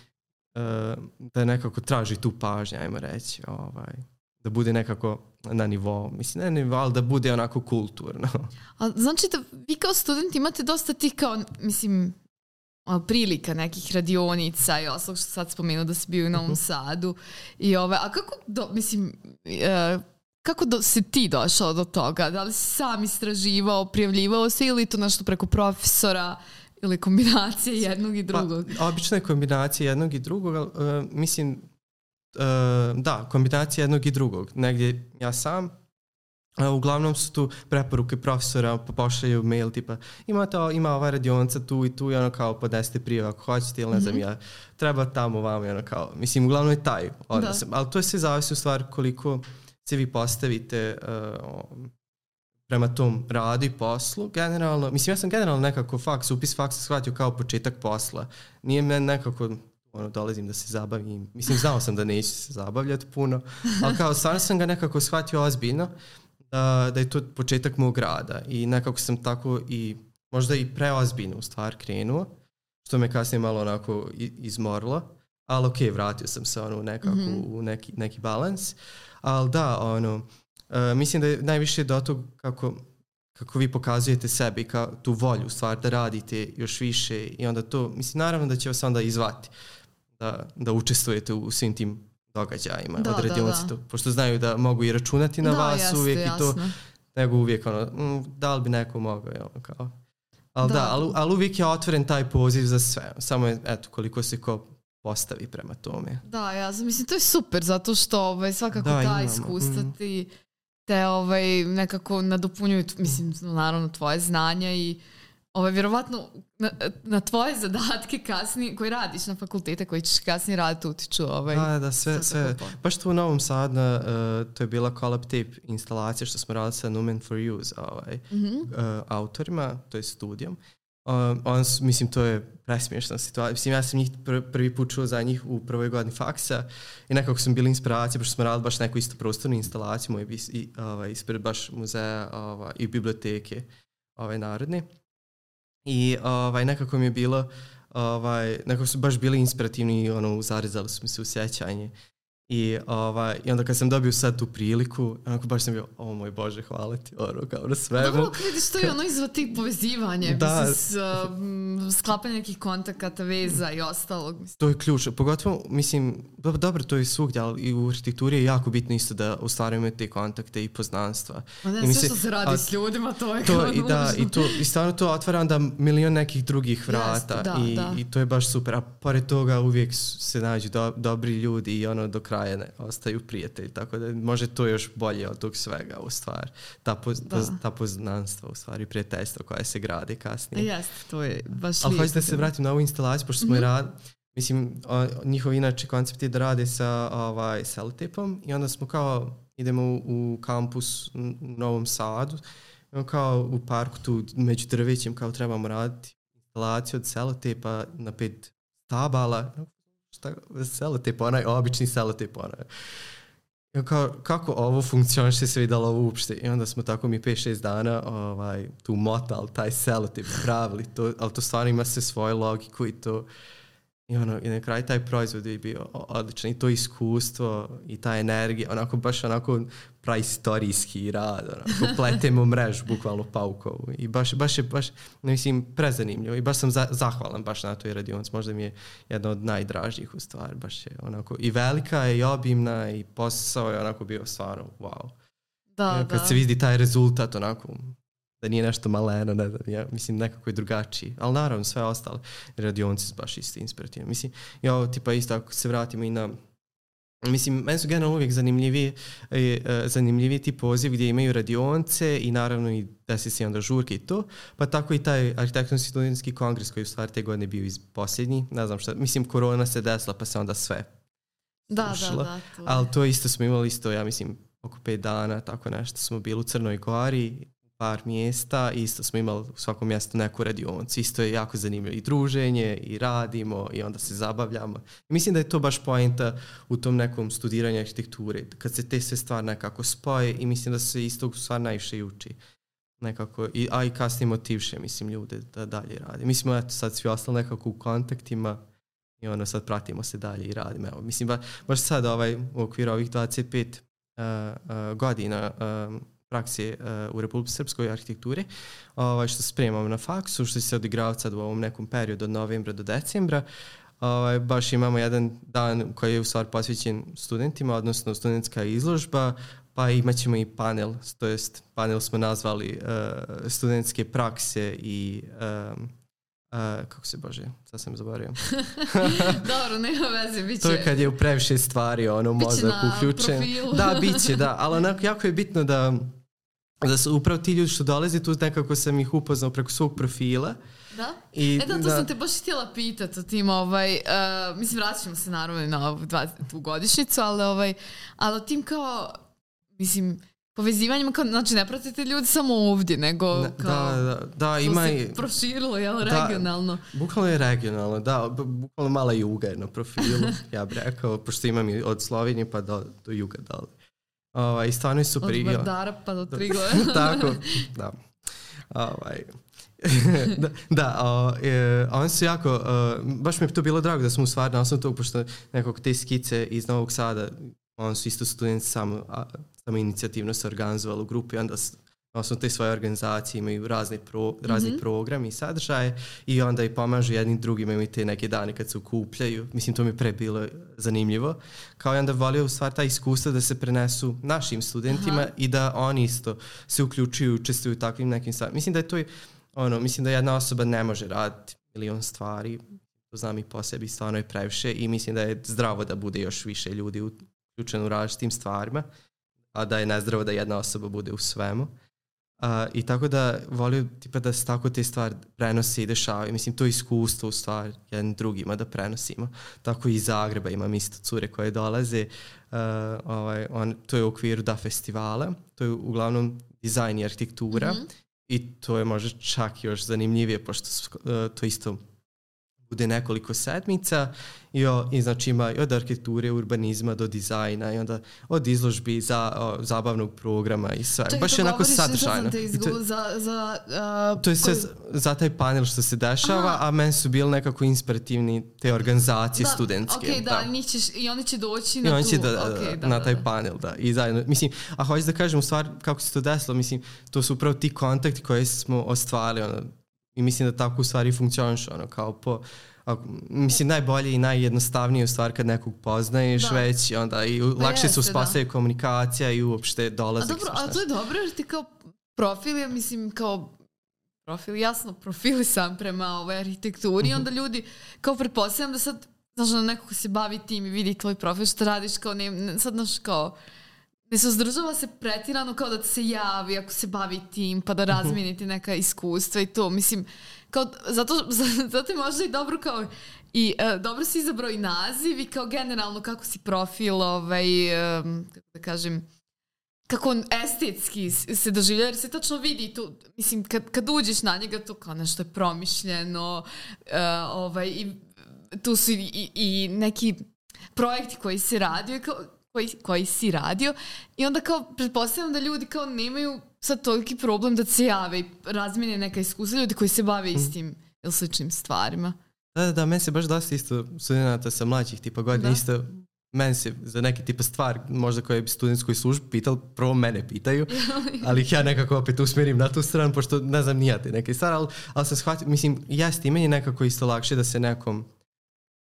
da nekako traži tu pažnju, ajmo reći. Ovaj, da bude nekako na nivou, mislim ne na nivou, ali da bude onako kulturno.
A znači da vi kao student imate dosta tih kao, mislim, prilika nekih radionica i ostalog što sad spomenuo da si bio u Novom
Mhm.
Sadu. I ove, a kako, do, mislim, e, kako do, si ti došao do toga? Da li si sam istraživao, prijavljivao se ili to nešto preko profesora ili kombinacije jednog i drugog?
Pa, obična je kombinacija jednog i drugog, ali, e, mislim, e, da, kombinacija jednog i drugog. Negdje ja sam, a uglavnom su tu preporuke profesora, pa pošalju mail tipa ima, to, ima ova radionica tu i tu i ono kao podeste prijeve ako hoćete ili ne znam
Mhm.
ja, treba tamo vamo i ono kao, mislim uglavnom je taj odnos. Ali to je sve zavisi u stvari koliko se vi postavite o, prema tom radu i poslu, generalno, mislim ja sam generalno nekako faks, upis faksa shvatio kao početak posla. Nije me nekako, ono, dolazim da se zabavim, mislim znao sam da neću se zabavljati puno, ali kao stvarno sam ga nekako shvatio ozbiljno, da, da je to početak mog rada i nekako sam tako i možda i preozbiljno u stvar krenuo, što me kasnije malo onako i- izmorilo, ali ok, vratio sam se ono nekako
Mhm.
u neki, neki balans, ali da, ono, e, mislim da je najviše do tog kako, kako vi pokazujete sebi, kao tu volju stvar da radite još više i onda to, mislim naravno da će vas onda izvati da, da učestvujete u svim tim događajima
Da,
od
da,
radionice,
da.
to- pošto znaju da mogu i računati na
da,
vas
jeste,
uvijek i to,
jasno.
nego uvijek ono, mm, da li bi neko mogao, ono kao. Ali da,
Da.
ali, ali uvijek je otvoren taj poziv za sve. Samo je, eto, koliko se ko postavi prema tome.
Da, ja mislim, to je super, zato što ovaj, svakako
Da,
ta
imamo,
iskustva
mm.
ti te ovaj, nekako nadopunjuju, mislim, naravno, tvoje znanja i ovaj, vjerovatno na, na tvoje zadatke kasnije, koji radiš na fakultete, koji ćeš kasnije raditi, utiču ovaj,
Da, da, sve, sve. Baš tu u Novom Sadu, uh, to je bila collab tape instalacija što smo radili sa Numen for Use ovaj,
Mhm.
uh, autorima, to je studijom. Um, on, mislim, to je presmiješna situacija. Mislim, ja sam njih pr- prvi put čuo za njih u prvoj godini faksa i nekako sam bili inspiracija, pošto smo radili baš neku isto prostornu instalaciju moj, i, ovaj, ispred baš muzeja ovaj, i biblioteke ovaj, narodne. I ovaj, nekako mi je bilo, ovaj, nekako su baš bili inspirativni i ono, zarezali su mi se u sjećanje. I, ovaj, I onda kad sam dobio sad tu priliku, onako baš sam bio, o moj Bože, hvala ti, ono, kao na svemu.
Dobro, kad vidiš to je ono izva tih povezivanje,
Da.
mislim, s, um, sklapanje nekih kontakata, veza i ostalog. Mislim.
To je ključno, pogotovo, mislim, dobro, dobro, to je svugdje, ali i u arhitekturi je jako bitno isto da ostvarujemo te kontakte i poznanstva.
Ne,
I
sve
mislim,
što se radi
a-
s ljudima, to je
To,
kao
i, da, i, to, I stvarno to otvara onda milion nekih drugih vrata
Jeste, da,
i,
da.
i to je baš super. A pored toga uvijek se nađu do, dobri ljudi i ono do kraja ne, ostaju prijatelji. Tako da može to još bolje od tog svega u stvari. Ta, poz,
Da.
poz- ta poznanstva u stvari, prijateljstvo koje se gradi kasnije.
Jeste, to je baš
Ali hoćete da se vratim na ovu instalaciju, pošto smo mm rad, mislim, o, njihov inače koncept je da rade sa ovaj, selotipom i onda smo kao, idemo u, u kampus u Novom Sadu, kao u parku tu među drvećem kao trebamo raditi instalaciju od selotipa na pet stabala. Šta, selotip, onaj obični selotip, onaj. I kao, kako ovo funkcioniše sve da li ovo uopšte? I onda smo tako mi 5-6 dana ovaj, tu motali taj selotip, pravili to, ali to stvarno ima se svoju logiku i to i ono, i na kraju taj proizvod je bio odličan i to iskustvo i ta energija, onako baš onako praistorijski rad, onako pletemo mrežu, bukvalno paukovu i baš, baš je, baš, mislim, prezanimljivo i baš sam za, zahvalan baš na toj radionici, možda mi je jedna od najdražih u stvari, baš je onako i velika je i obimna i posao je onako bio stvarno wow.
Da,
Kad
da.
se vidi taj rezultat onako da nije nešto maleno, ne znam, ja, mislim nekako je drugačiji. Ali naravno sve ostale radionci su baš isto inspirativne. Mislim, ja ovo tipa isto ako se vratimo i na Mislim, meni su generalno uvijek zanimljiviji, e, e, zanimljiviji ti poziv gdje imaju radionce i naravno i desi se onda žurke i to. Pa tako i taj arhitektonski studentski kongres koji u stvari te godine bio iz posljednji. Ne znam šta, mislim korona se desila pa se onda sve
da, da,
ušlo.
da, to je.
ali to isto smo imali isto, ja mislim, oko pet dana, tako nešto smo bili u Crnoj Gori, par mjesta, isto smo imali u svakom mjestu neku radionicu, isto je jako zanimljivo i druženje i radimo i onda se zabavljamo. I mislim da je to baš poenta u tom nekom studiranju arhitekture, kad se te sve stvari nekako spoje i mislim da se isto stvar najviše i uči nekako, i, a i kasnije motivše, mislim, ljude da dalje rade. Mi smo eto, sad svi ostali nekako u kontaktima i ono sad pratimo se dalje i radimo. Evo, mislim, ba, baš sad ovaj, u okviru ovih 25 uh, uh, godina uh, prakse uh, u Republike Srpskoj arhitekturi, ovaj, što se spremamo na faksu, što se odigrava sad u ovom nekom periodu od novembra do decembra, ovaj, baš imamo jedan dan koji je u stvari posvećen studentima, odnosno studentska izložba, pa imat ćemo i panel, to jest panel smo nazvali uh, studentske prakse i um, Uh, kako se bože, sad sam zaboravio.
Dobro, nema veze, bit će.
To je kad je u previše stvari ono mozak uključen.
Profilu.
Da, bit će, da, ali onako jako je bitno da da su upravo ti ljudi što dolaze tu nekako sam ih upoznao preko svog profila.
Da? I, e da, to da. sam te baš htjela pitati o tim, ovaj, uh, mislim, vratit ćemo se naravno na ovu 20. godišnicu, ali, ovaj, ali o tim kao, mislim, povezivanjima, kao, znači ne pratite ljudi samo ovdje, nego kao...
Da, da, da ima i...
proširilo, jel, da, regionalno.
Bukvalno je regionalno, da, bukvalno mala juga je na profilu, ja bih rekao, pošto imam i od Slovenije pa do, do juga dole. Ovaj, stvarno je super.
Od Vardara pa do Trigove.
Tako, da. Ovaj, da, da o, e, oni su jako, o, baš mi je to bilo drago da smo u stvari na osnovu tog, pošto nekog te skice iz Novog Sada, oni su isto studenti samo, samo inicijativno se organizovali u grupi, onda osnovu te svoje organizacije imaju razne pro, razni mm -hmm. programi i sadržaje i onda i pomažu jednim drugima imaju te neke dane kad se ukupljaju. Mislim, to mi je pre bilo zanimljivo. Kao i onda volio u stvar ta iskustva da se prenesu našim studentima Aha. i da oni isto se uključuju, učestvuju u takvim nekim stvarima. Mislim da je to i, ono, mislim da jedna osoba ne može raditi milion stvari, to znam i po sebi, stvarno je previše i mislim da je zdravo da bude još više ljudi uključeno u različitim stvarima, a da je nezdravo da jedna osoba bude u svemu. Uh, I tako da volio tipa da se tako te stvari prenose i dešavaju. Mislim, to iskustvo u stvari jedan drugima da prenosimo. Tako i iz Zagreba imam isto cure koje dolaze. Uh, ovaj, on, to je u okviru da festivala. To je uglavnom dizajn i arhitektura. Mm -hmm. I to je možda čak još zanimljivije, pošto uh, to isto bude nekoliko sedmica i, o, i znači ima i od arhitekture, urbanizma do dizajna i onda od izložbi za o, zabavnog programa i sve.
Čekaj,
Baš je onako sadržajno.
To, za, za, uh,
to je sve za taj panel što se dešava, Aha. a meni su bili nekako inspirativni te organizacije
da,
studentske.
Ok, da, da. Ćeš, i oni će doći I na
oni
tu.
će da, okay, da, na taj da. panel, da. I zajedno, mislim, a hoću da kažem u stvari kako se to desilo, mislim, to su upravo ti kontakti koje smo ostvarili, ono, i mislim da tako u stvari funkcioniš, ono, kao po a, mislim najbolje i najjednostavnije u stvar kad nekog poznaješ da. već onda i pa lakše se uspostavlja da. komunikacija i uopšte dolazak.
A dobro, a to je dobro jer ti kao profil je mislim kao profil, jasno profili sam prema ovoj arhitekturi i mhm. onda ljudi kao pretpostavljam da sad znaš da neko ko se bavi tim i vidi tvoj profil što radiš kao ne, ne sad znaš kao ne se uzdržava se pretirano kao da se javi ako se bavi tim pa da mhm. razminiti neka iskustva i to mislim kao, zato, zato je možda i dobro kao i uh, dobro si izabrao i naziv i kao generalno kako si profil ovaj, um, kako da kažem kako on estetski se doživlja, jer se tačno vidi tu, mislim, kad, kad uđeš na njega, to kao nešto je promišljeno, uh, ovaj, i tu su i, i, i neki projekti koji se radio, kao, koji, koji si radio, i onda kao, pretpostavljam da ljudi kao nemaju sad toliki problem da se jave i razmine neka iskustva ljudi koji se bave mhm. istim ili sličnim stvarima.
Da, da, da, meni se baš dosta isto studenta sa mlađih tipa godina da. isto meni se za neke tipa stvar, možda koje bi studentskoj službi pitali, prvo mene pitaju, ali ja nekako opet usmerim na tu stranu, pošto ne znam nijate neke stvari, ali, ali sam shvatio, mislim, jeste i meni nekako isto lakše da se nekom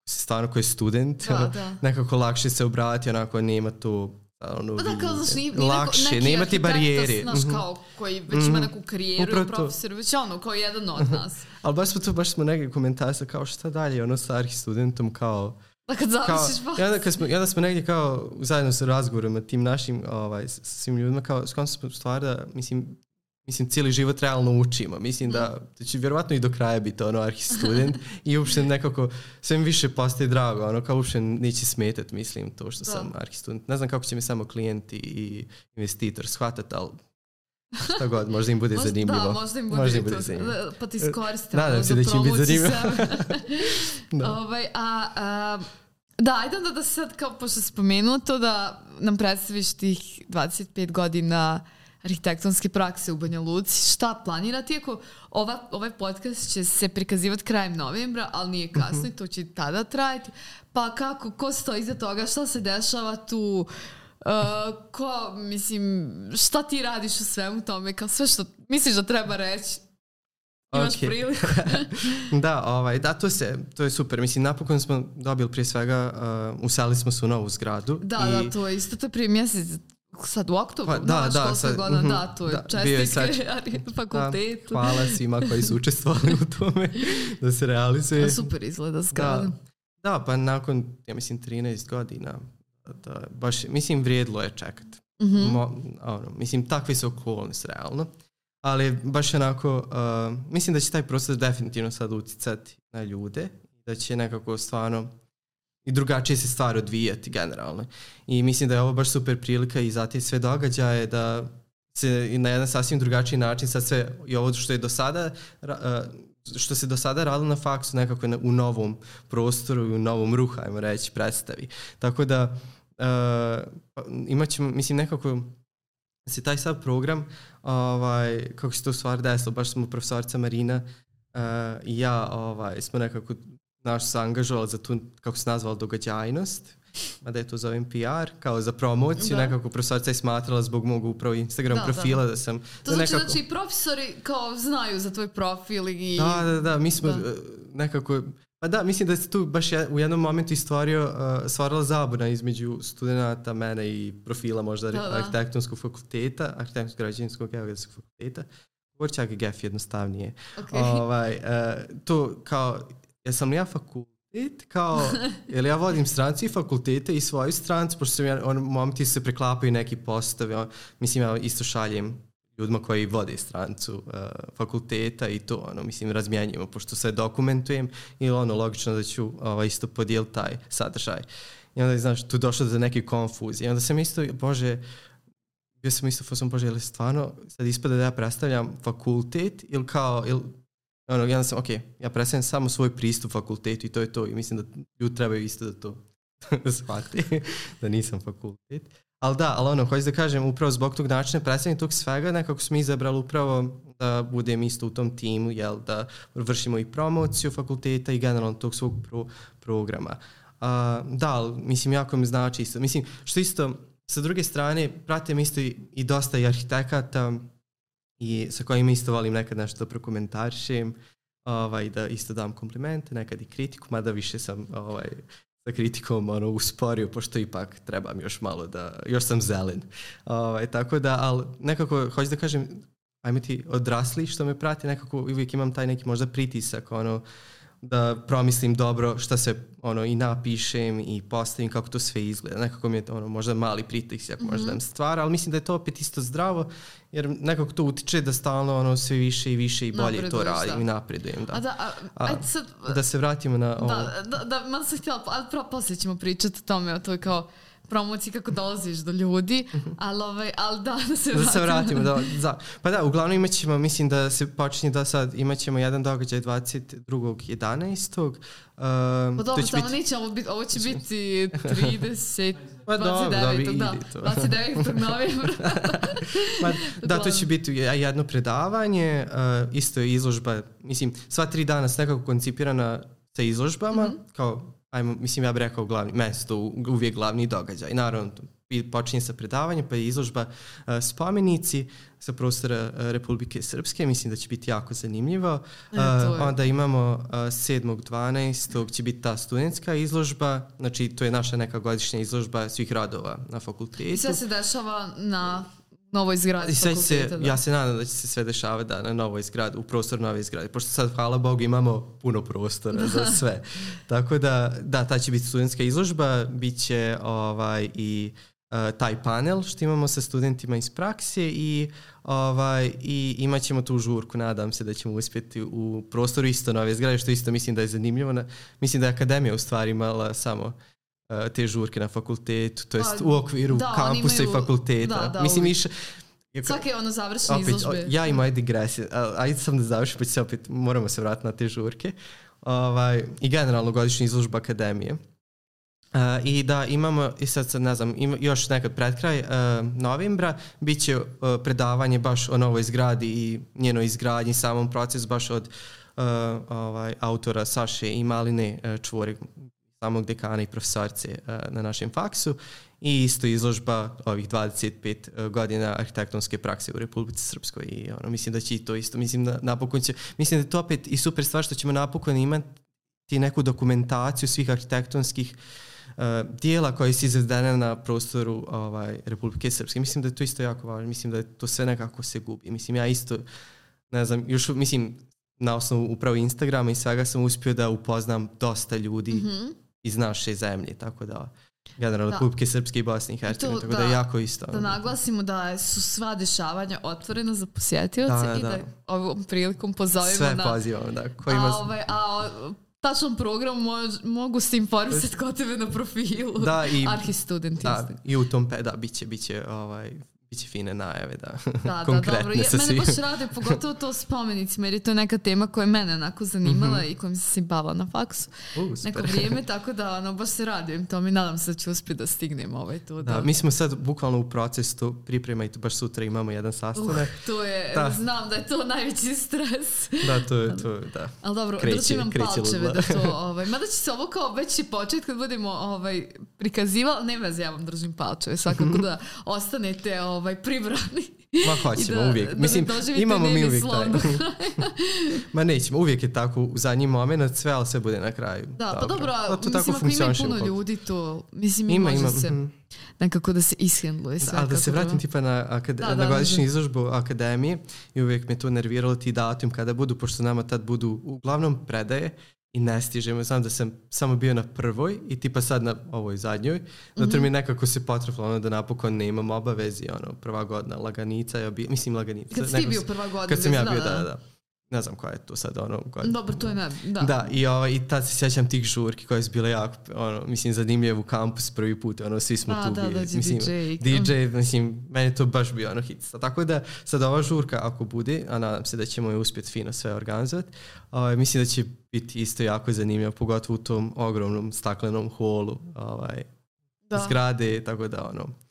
stvarno koji je student, da, da. nekako lakše se obrati, onako nema tu ono,
pa da, kao, znaš, nije,
lakše, neko, nema ti barijere.
Znaš, mhm. kao, koji već ima mhm. neku karijeru Upravo profesor, već ono, kao jedan od nas.
Ali baš smo tu, baš smo neke komentare kao šta dalje, ono sa arhi studentom, kao,
Da kad završiš
kao, onda, kad smo, onda smo negdje kao zajedno sa razgovorima tim našim ovaj, s svim ljudima kao s kom smo stvar da mislim mislim, cijeli život realno učimo. Mislim da, da će vjerovatno i do kraja biti ono arhi student i uopšte nekako sve mi više postaje drago, ono kao uopšte neće smetat, mislim, to što da. sam arhi student. Ne znam kako će mi samo klijenti i investitor shvatati, ali šta god, možda im bude
možda,
zanimljivo.
Da, možda im bude, možda im bude to, zanimljivo. Pa ti iskoriste.
Nadam se da će im biti zanimljivo.
da. Ovaj, a, a, da, ajde onda da sad, kao pošto spomenuo to, da nam predstaviš tih 25 godina arhitektonske prakse u Banja Luci. Šta planirate? Iako ova, ovaj podcast će se prikazivati krajem novembra, ali nije kasno uh -huh. i to će tada trajati. Pa kako, ko stoji iza toga? Šta se dešava tu? Uh, ko, mislim, šta ti radiš u svemu tome? Kao sve što misliš da treba reći, Imaš okay. priliku.
da, ovaj, da, to, se, to je super. Mislim, napokon smo dobili prije svega, uh, uselili smo se u novu zgradu.
Da, i... da, to je isto to prije mjesec sad u oktobru,
pa, da, da,
sad, godina, mm da, to je da, čestitke fakultetu.
Da, hvala svima koji su učestvovali u tome da se realizuje.
Da, super izgleda zgrada.
Da, da, pa nakon, ja mislim, 13 godina, da, baš, mislim, vrijedlo je čekat. Mm -hmm. Mo, ono, mislim, takve su okolnosti, realno. Ali baš onako, uh, mislim da će taj proces definitivno sad uticati na ljude, da će nekako stvarno i drugačije se stvari odvijati generalno. I mislim da je ovo baš super prilika i za te sve događaje da se na jedan sasvim drugačiji način sad sve i ovo što je do sada što se do sada radilo na faksu nekako u novom prostoru i u novom ruhu, ajmo reći, predstavi. Tako da uh, imat mislim, nekako se taj sad program, ovaj, kako se to stvar desilo, baš smo profesorica Marina uh, i ja ovaj, smo nekako naš se angažovali za tu, kako se nazvala, događajnost, mada je to zovem PR, kao za promociju, da. nekako profesorica je smatrala zbog mog upravo Instagram da, profila da. da sam... To
da znači nekako... znači profesori kao znaju za tvoj profil i...
Da, da, da, mi smo da. nekako... Pa da, mislim da se tu baš u jednom momentu istvorio, uh, stvarala zabuna između studenta, mene i profila možda da, da. arhitektonskog fakulteta, arhitektonskog građevinskog geografskog fakulteta. Govor čak i GEF jednostavnije. Okay. Ovaj, uh, to kao jesam li ja fakultet, kao, jel ja vodim stranci fakultete i svoju strancu, pošto sam ja, on, momenti se preklapaju neki postavi, on, mislim ja isto šaljem ljudima koji vode strancu uh, fakulteta i to, ono, mislim, razmijenjujemo, pošto sve dokumentujem i ono, logično da ću ovaj, isto podijeliti taj sadržaj. I onda, znaš, tu došlo do neke konfuzije. I onda sam isto, bože, bio sam isto, fosam, bože, ili stvarno sad ispada da ja predstavljam fakultet ili kao, ili ono, ja sam, ok, ja predstavljam samo svoj pristup fakultetu i to je to. I mislim da ljudi trebaju isto da to shvati, da nisam fakultet. Ali da, ali ono, hoću da kažem, upravo zbog tog načina predstavljanja tog svega, nekako smo izabrali upravo da budem isto u tom timu, jel, da vršimo i promociju fakulteta i generalno tog svog pro, programa. Uh, da, ali, mislim, jako mi znači isto. Mislim, što isto, sa druge strane, pratim isto i, i dosta i arhitekata, i sa kojima isto volim nekad nešto da prokomentarišem, ovaj, da isto dam komplimente, nekad i kritiku, mada više sam ovaj, sa kritikom ono, usporio, pošto ipak trebam još malo da, još sam zelen. Ovaj, tako da, ali nekako, hoću da kažem, ajme ti odrasli što me prati, nekako uvijek imam taj neki možda pritisak, ono, da promislim dobro šta se ono i napišem i postavim kako to sve izgleda. Nekako mi je ono možda mali pritisak mm -hmm. možda stvara, ali mislim da je to opet isto zdravo jer nekako to utiče da stalno ono sve više i više i bolje to radim da. i napredujem. Da.
A da, a, a, ajde sad,
da se vratimo na ovo.
Da, da, da, malo sam htjela, ali poslije ćemo pričati o tome, o to je kao promociji kako dolaziš do ljudi, mhm. ali, ovaj, ali da, da se vratimo.
Da se vratimo, da, da. Pa da, uglavnom imat ćemo, mislim da se počinje da sad, imat ćemo jedan događaj 22.11. Um,
pa dobro, samo biti... neće ovo će biti 30, pa 29, dobro, da, da, 29. novembra.
pa, da, to će biti jedno predavanje, uh, isto je izložba, mislim, sva tri dana su nekako koncipirana sa izložbama, mm -hmm. kao ajmo, mislim ja bih rekao glavni, mesto, uvijek glavni događaj. Naravno, počinje sa predavanjem, pa je izložba uh, spomenici sa prostora uh, Republike Srpske, mislim da će biti jako zanimljivo. Uh, onda imamo uh, 7.12. će biti ta studentska izložba, znači to je naša neka godišnja izložba svih radova na fakultetu. I
sve se dešava na novoj zgradi I
sve se, da. Ja se nadam da će se sve dešavati da, na novoj zgradi, u prostor nove zgrade. Pošto sad, hvala Bogu, imamo puno prostora za sve. Tako da, da, ta će biti studentska izložba, bit će ovaj, i taj panel što imamo sa studentima iz prakse i, ovaj, i imat ćemo tu žurku, nadam se da ćemo uspjeti u prostoru isto nove zgrade, što isto mislim da je zanimljivo. Na, mislim da je Akademija u stvari imala samo uh, te žurke na fakultetu, to jest u okviru
da,
kampusa
imaju,
i fakulteta.
Da, da,
mislim, više,
Svake ono završene
opet,
izložbe.
Ja i moje digresije. Ajde sam da završim, pa se opet, moramo se vratiti na te žurke. Ovaj, I generalno godišnja izložba akademije. Uh, I da imamo, i sad, sad ne znam, ima još nekad pred kraj uh, novembra, bit će uh, predavanje baš o novoj zgradi i njenoj izgradnji, samom procesu baš od uh, ovaj, autora Saše i Maline uh, Čvore, samog dekana i profesorice uh, na našem faksu i isto izložba ovih 25 godina arhitektonske prakse u Republici Srpskoj i ono, mislim da će i to isto, mislim da napokon će, mislim da je to opet i super stvar što ćemo napokon imati neku dokumentaciju svih arhitektonskih uh, dijela koje su izvedene na prostoru ovaj, Republike Srpske. Mislim da je to isto jako važno, mislim da je to sve nekako se gubi. Mislim, ja isto, ne znam, još, mislim, na osnovu upravo Instagrama i svega sam uspio da upoznam dosta ljudi mm -hmm. Iz naše zemlje, tako da generalno da. Republike Srpske i Bosne i Hercegovine, tako da, da je jako isto.
Da naglasimo da su sva dešavanja otvorena za posjetioce da, da, i da, da ovom prilikom pozovemo
Sve
na...
Sve pozivamo, da. Ko ima...
A, ovaj, a tačan program mož, mogu se informisati kod tebe na profilu.
Da, i,
Arhistudent
da, i u tom, da, bit će, bit će ovaj, biće fine najave, da.
Da, da, dobro. Je, mene baš rade, pogotovo to spomenicima, jer je to neka tema koja je mene onako zanimala mm -hmm. i kojom se bavila na faksu uh, neko vrijeme, tako da ono, baš se radujem tome i nadam se da ću uspjeti da stignem ovaj to.
Da, da, mi smo sad bukvalno u procesu priprema i to baš sutra imamo jedan sastanak.
Uh, to je, da. znam da je to najveći stres.
Da, to je, to da.
Ali dobro, kreće, držim vam palčeve da to, ovaj, mada će se ovo kao već i počet kad budemo ovaj, prikazivali, ne veze, ja vam držim palčeve, svakako da ostanete ovaj, ovaj, pribrani.
Ma hoćemo, da, uvijek. Da Mislim, imamo mi uvijek taj. Ma nećemo, uvijek je tako u zadnji moment, sve, ali sve bude na kraju.
Da, dobro. pa dobro, da, to mislim, ako ima puno ljudi, to, mislim, ima, može
ima,
se mm. nekako da se ishendluje sve.
Da, ali da se vratim tipa na, akade, da, na da, godišnju da. izložbu akademije i uvijek me to nerviralo ti datum kada budu, pošto nama tad budu uglavnom predaje, i ne stižemo. Znam da sam samo bio na prvoj i tipa sad na ovoj zadnjoj. Zato mm -hmm. mi nekako se potrefilo ono da napokon ne imam obavezi. Ono, prva godina laganica. Ja bi, mislim laganica.
Kad si bio prva godina.
Kad sam ja bio, da, da. da ne znam koja je to sad ono koja...
Dobro, to je ne, da.
Da, i, o, i tad se sjećam tih žurki koje su bile jako, ono, mislim, zanimljivo u kampus prvi put, ono, svi smo
A,
tu
da, bili. Da,
mislim,
DJ.
DJ, mislim, meni to baš bio ono hit. Tako da, sad ova žurka, ako bude, a nadam se da ćemo je uspjeti fino sve organizovati, ovaj, mislim da će biti isto jako zanimljivo, pogotovo u tom ogromnom staklenom holu, ovaj, da. zgrade, tako da, ono,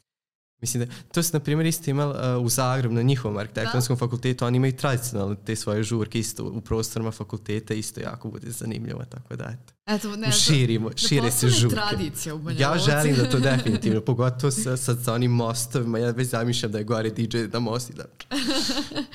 Mislim da, to se na primjer isto imali uh, u Zagrebu na njihovom arhitektonskom da. fakultetu, oni imaju tradicionalne te svoje žurke isto u prostorima fakulteta, isto jako bude zanimljivo, tako da eto.
Eto, ne,
Širimo,
da
šire se žurke.
tradicija u Banja
Ja želim da to definitivno, pogotovo sa, sa, sa onim mostovima, ja već zamišljam da je gore DJ da mosti da.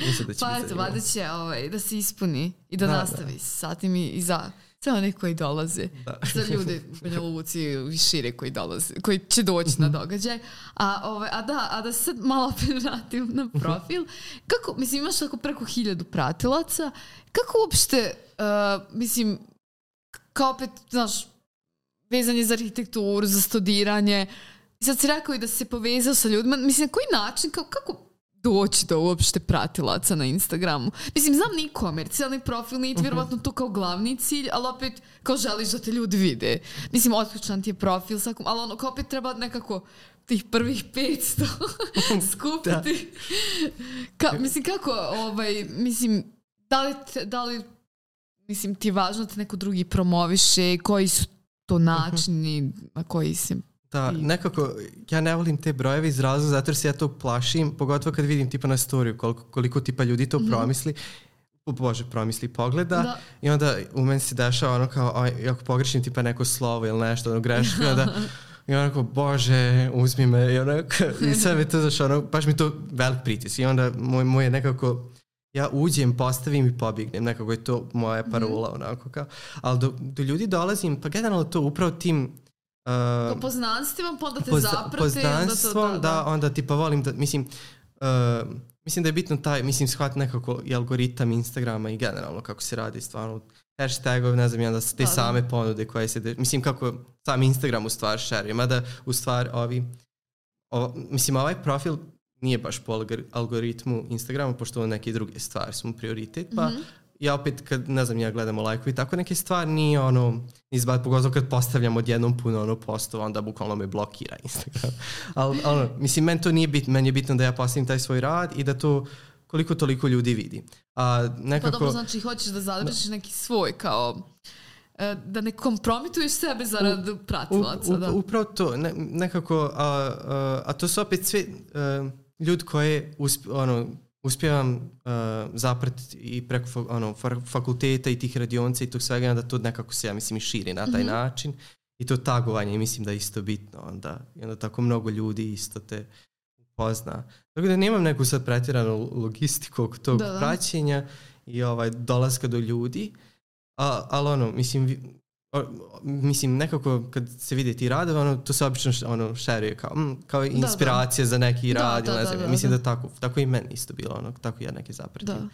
Mislim da će pa eto, vada će ovaj, da se ispuni i da, da nastavi da. sa tim i, i za za one koji dolaze, da. za ljude u Banja Luci i šire koji dolaze, koji će doći na mhm. događaj. A, ovaj, a, da, a da se sad malo opet vratim na profil, kako, mislim, imaš tako preko hiljadu pratilaca, kako uopšte, uh, mislim, kao opet, znaš, vezanje za arhitekturu, za studiranje, i sad si rekao i da se povezao sa ljudima, mislim, na koji način, kako, kako doći do uopšte pratilaca na Instagramu. Mislim, znam ni komercijalni profil, uh -huh. vjerovatno to kao glavni cilj, ali opet kao želiš da te ljudi vide. Mislim, otključan ti je profil, svakom, ali ono, kao opet treba nekako tih prvih 500 skupiti. da. Ka, mislim, kako, ovaj, mislim, da li, da li mislim, ti je važno da te neko drugi promoviše, koji su to načini uh -huh. na koji se
Da, nekako, ja ne volim te brojeve iz razloga zato jer se ja to plašim, pogotovo kad vidim tipa na storiju koliko, koliko tipa ljudi to mm -hmm. promisli, bože, promisli pogleda da. i onda u meni se dešava ono kao, aj, ako pogrešim tipa neko slovo ili nešto, ono grešim, onda I onako, bože, uzmi me, i onako, i sve mi to, znaš, ono, baš mi to velik pritis. I onda moj, moj je nekako, ja uđem, postavim i pobignem, nekako je to moja parola, mm. onako kao. Ali do, do ljudi dolazim, pa generalno to upravo tim,
Uh, po poznanstvima, pa onda te poz, zaprate.
Poznanstvom,
onda to, da,
da, da, onda tipa volim da, mislim, uh, mislim da je bitno taj, mislim, shvat nekako i algoritam Instagrama i generalno kako se radi stvarno hashtagov, ne znam, i onda te da, da. same da. ponude koje se, de, mislim kako sam Instagram u stvar šeruje, mada u stvar ovi o, mislim, ovaj profil nije baš po algoritmu Instagrama, pošto neke druge stvari su mu prioritet, pa mm -hmm. Ja opet kad, ne znam, ja gledamo lajkovi, tako neke stvari nije ono, izbad, pogotovo kad postavljam odjednom puno ono postova, onda bukvalno me blokira Instagram. Ali, ono, mislim, meni to nije bitno, meni je bitno da ja postavim taj svoj rad i da to koliko toliko ljudi vidi. A, nekako,
pa dobro, znači hoćeš da zadržiš da. neki svoj kao e, da ne kompromituješ sebe zarad pratilaca.
Da. Upravo to, ne, nekako, a, a, a to su opet sve a, e, ljudi koje usp, ono, uspijevam uh, zapratiti i preko ono, fakulteta i tih radionca i tog svega, da to nekako se, ja mislim, i širi na taj mm -hmm. način. I to tagovanje, mislim da je isto bitno onda. I onda tako mnogo ljudi isto te pozna. Tako da nemam neku sad pretiranu logistiku oko tog da, da. praćenja i ovaj, dolaska do ljudi. A, ali ono, mislim, mislim, nekako kad se vide ti radove, ono, to se obično ono, šeruje kao, mm, kao inspiracija da, da. za neki da, rad. Da, da, ne znam, da, da, mislim da. da tako, tako i meni isto bilo, ono, tako ja neke zapratim.
Da.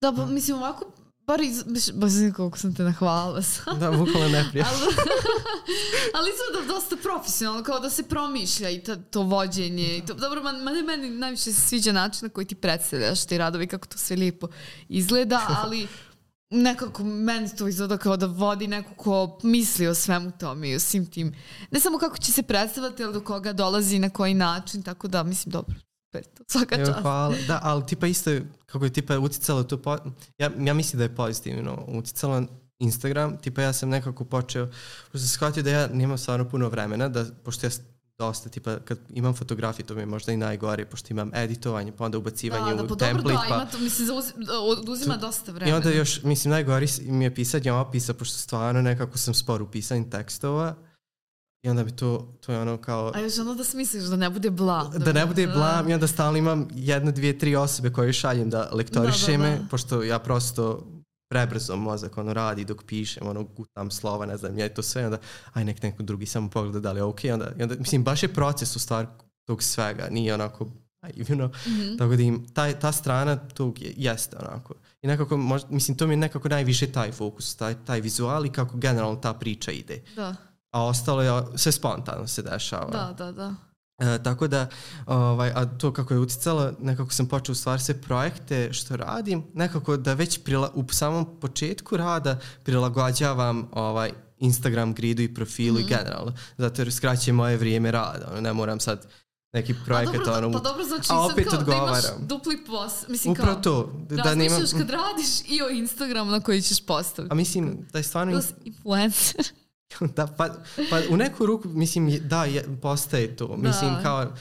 Da, pa, mislim, ovako bar iz, baš koliko sam te nahvalila
sam. Da, bukvalno neprijatno.
ali, ali izgleda dosta profesionalno, kao da se promišlja i to, to vođenje. I to, dobro, man, man, meni najviše se sviđa način na koji ti predstavljaš ti radovi, kako to sve lijepo izgleda, ali nekako meni to izgleda kao da vodi neko ko misli o svemu tome i o svim tim. Ne samo kako će se predstavati, ali do koga dolazi na koji način, tako da mislim dobro. Svaka čast. Evo,
hvala. Da, ali tipa isto kako je tipa uticalo to, po, ja, ja mislim da je pozitivno uticalo Instagram, tipa ja sam nekako počeo, pošto sam shvatio da ja nemam stvarno puno vremena, da, pošto ja dosta, tipa kad imam fotografije, to mi je možda i najgore, pošto imam editovanje, pa onda ubacivanje da, da,
pa
u template.
Da, pa, ima to, mislim, oduzima to, dosta vremena.
I onda još, mislim, najgori mi je pisanje opisa, pošto stvarno nekako sam spor u pisanju tekstova, I onda bi to, to je ono kao...
A još ono da smisliš, da ne bude blam.
Da, da ne bude blam i onda stalno imam jedne, dvije, tri osobe koje šaljem da lektoriše da, da, da. me, pošto ja prosto prebrzo mozak ono radi dok pišem, ono gutam slova, ne znam, ja je to sve, onda aj nek neko drugi samo pogleda da li je ok, onda, onda mislim, baš je proces u stvari tog svega, nije onako you know, mm -hmm. tako da im, taj, ta strana tog je, jeste onako. I nekako, možda, mislim, to mi je nekako najviše taj fokus, taj, taj vizual i kako generalno ta priča ide.
Da
a ostalo je sve spontano se dešava.
Da, da, da.
E, tako da, ovaj, a to kako je uticalo, nekako sam počeo stvari sve projekte što radim, nekako da već prila, u samom početku rada prilagođavam ovaj, Instagram gridu i profilu mm. i mhm. generalno, zato jer skraćuje moje vrijeme rada, ono, ne moram sad neki projekat
dobro,
ono,
pa dobro znači a opet sad kao odgovaram. da imaš dupli pos mislim
Upravo
kao
to
da, da nemam kad radiš i o Instagramu na koji ćeš postaviti
a mislim da je stvarno
da influencer
da, pa, pa u neku ruku, mislim, da, je, postaje to. Mislim, da. kao,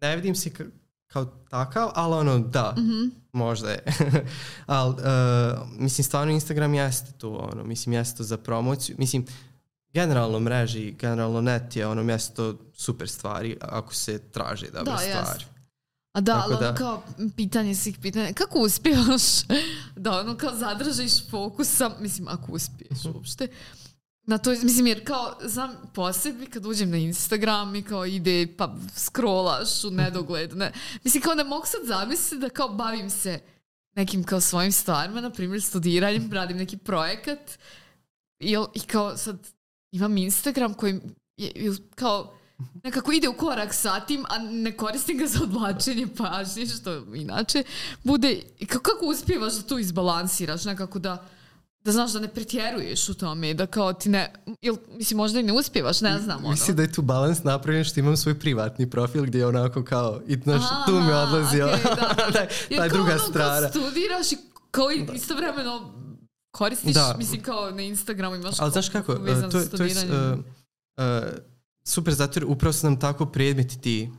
ne vidim se ka, kao takav, ali ono, da, mm -hmm. možda je. ali, uh, mislim, stvarno Instagram jeste to, ono, mislim, jeste to za promociju. Mislim, generalno mreži, generalno net je ono mjesto super stvari ako se traži dobre da, stvari. Jest.
A da, ali da. kao pitanje svih pitanja, kako uspijevaš da ono kao zadržiš fokusa, mislim ako uspiješ uopšte, Na to, mislim, jer kao, znam po sebi kad uđem na Instagram i kao ide pa scrollaš u nedogled, ne. Mislim, kao ne mogu sad zamisliti da kao bavim se nekim kao svojim stvarima, na primjer studiranjem, radim neki projekat i, i kao sad imam Instagram koji je, kao nekako ide u korak sa tim, a ne koristim ga za odvlačenje pažnje, što inače bude, kako, kako uspijevaš da tu izbalansiraš, nekako da da znaš da ne pretjeruješ u tome, da kao ti ne, ili, mislim možda i ne uspjevaš, ne znam. Ono.
Mislim da je tu balans napravljen što imam svoj privatni profil gdje je onako kao, i znaš, tu mi odlazi okay, da, da. taj, taj druga ono, strana.
Studiraš i kao da. istovremeno koristiš, da. mislim kao na Instagramu imaš
Ali znaš kako, to, to je uh, uh, super zato jer upravo su nam tako predmeti ti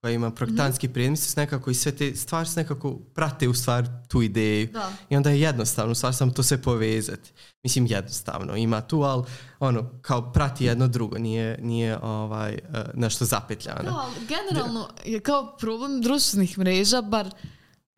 koja ima projektantski mm -hmm. predmis nekako i sve te stvari se nekako prate u stvar tu ideju da. i onda je jednostavno stvar samo to sve povezati mislim jednostavno ima tu ali ono kao prati jedno drugo nije, nije ovaj uh, nešto zapetljano
da, generalno je kao problem društvenih mreža bar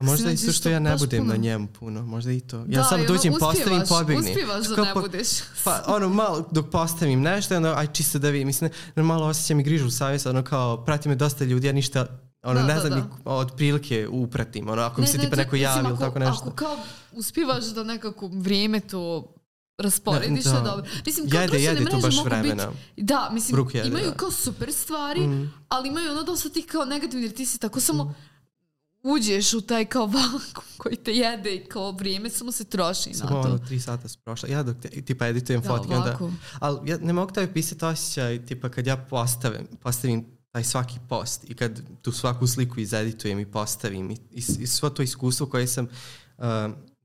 Možda isto što ja ne budem puno. na njemu puno, možda i to. Ja da, sam dođem, postavim, pobegnem.
Uspivaš da ne budeš.
Pa ono malo dok postavim nešto, ono, aj čisto da vidim, mislim, ono, malo osjećam i grižu u savjest, ono kao, prati me dosta ljudi, ja ništa, ono, da, ne da, znam, da. od prilike upratim, ono, ako ne, mi se ne, tipa neko javi ili tako nešto.
Ako kao uspivaš da nekako vrijeme to rasporediš
Da,
da, dobro. Mislim, kao
Jede,
društvene
jede
mreže
baš
mogu
vremena.
Biti, da, mislim,
jede,
imaju
da.
kao super stvari,
Mhm.
ali imaju ono dosta tih kao negativni, jer ti si tako samo uđeš u taj kao vakum koji te jede i kao vrijeme samo se troši na
Samo
to.
ono, tri sata su prošla. Ja dok te, tipa editujem
Da,
fotke, onda... Ali ja ne mogu taj opisati osjećaj, tipa kad ja postavim, postavim taj svaki post i kad tu svaku sliku izeditujem i postavim i, i, i svo to iskustvo koje sam uh,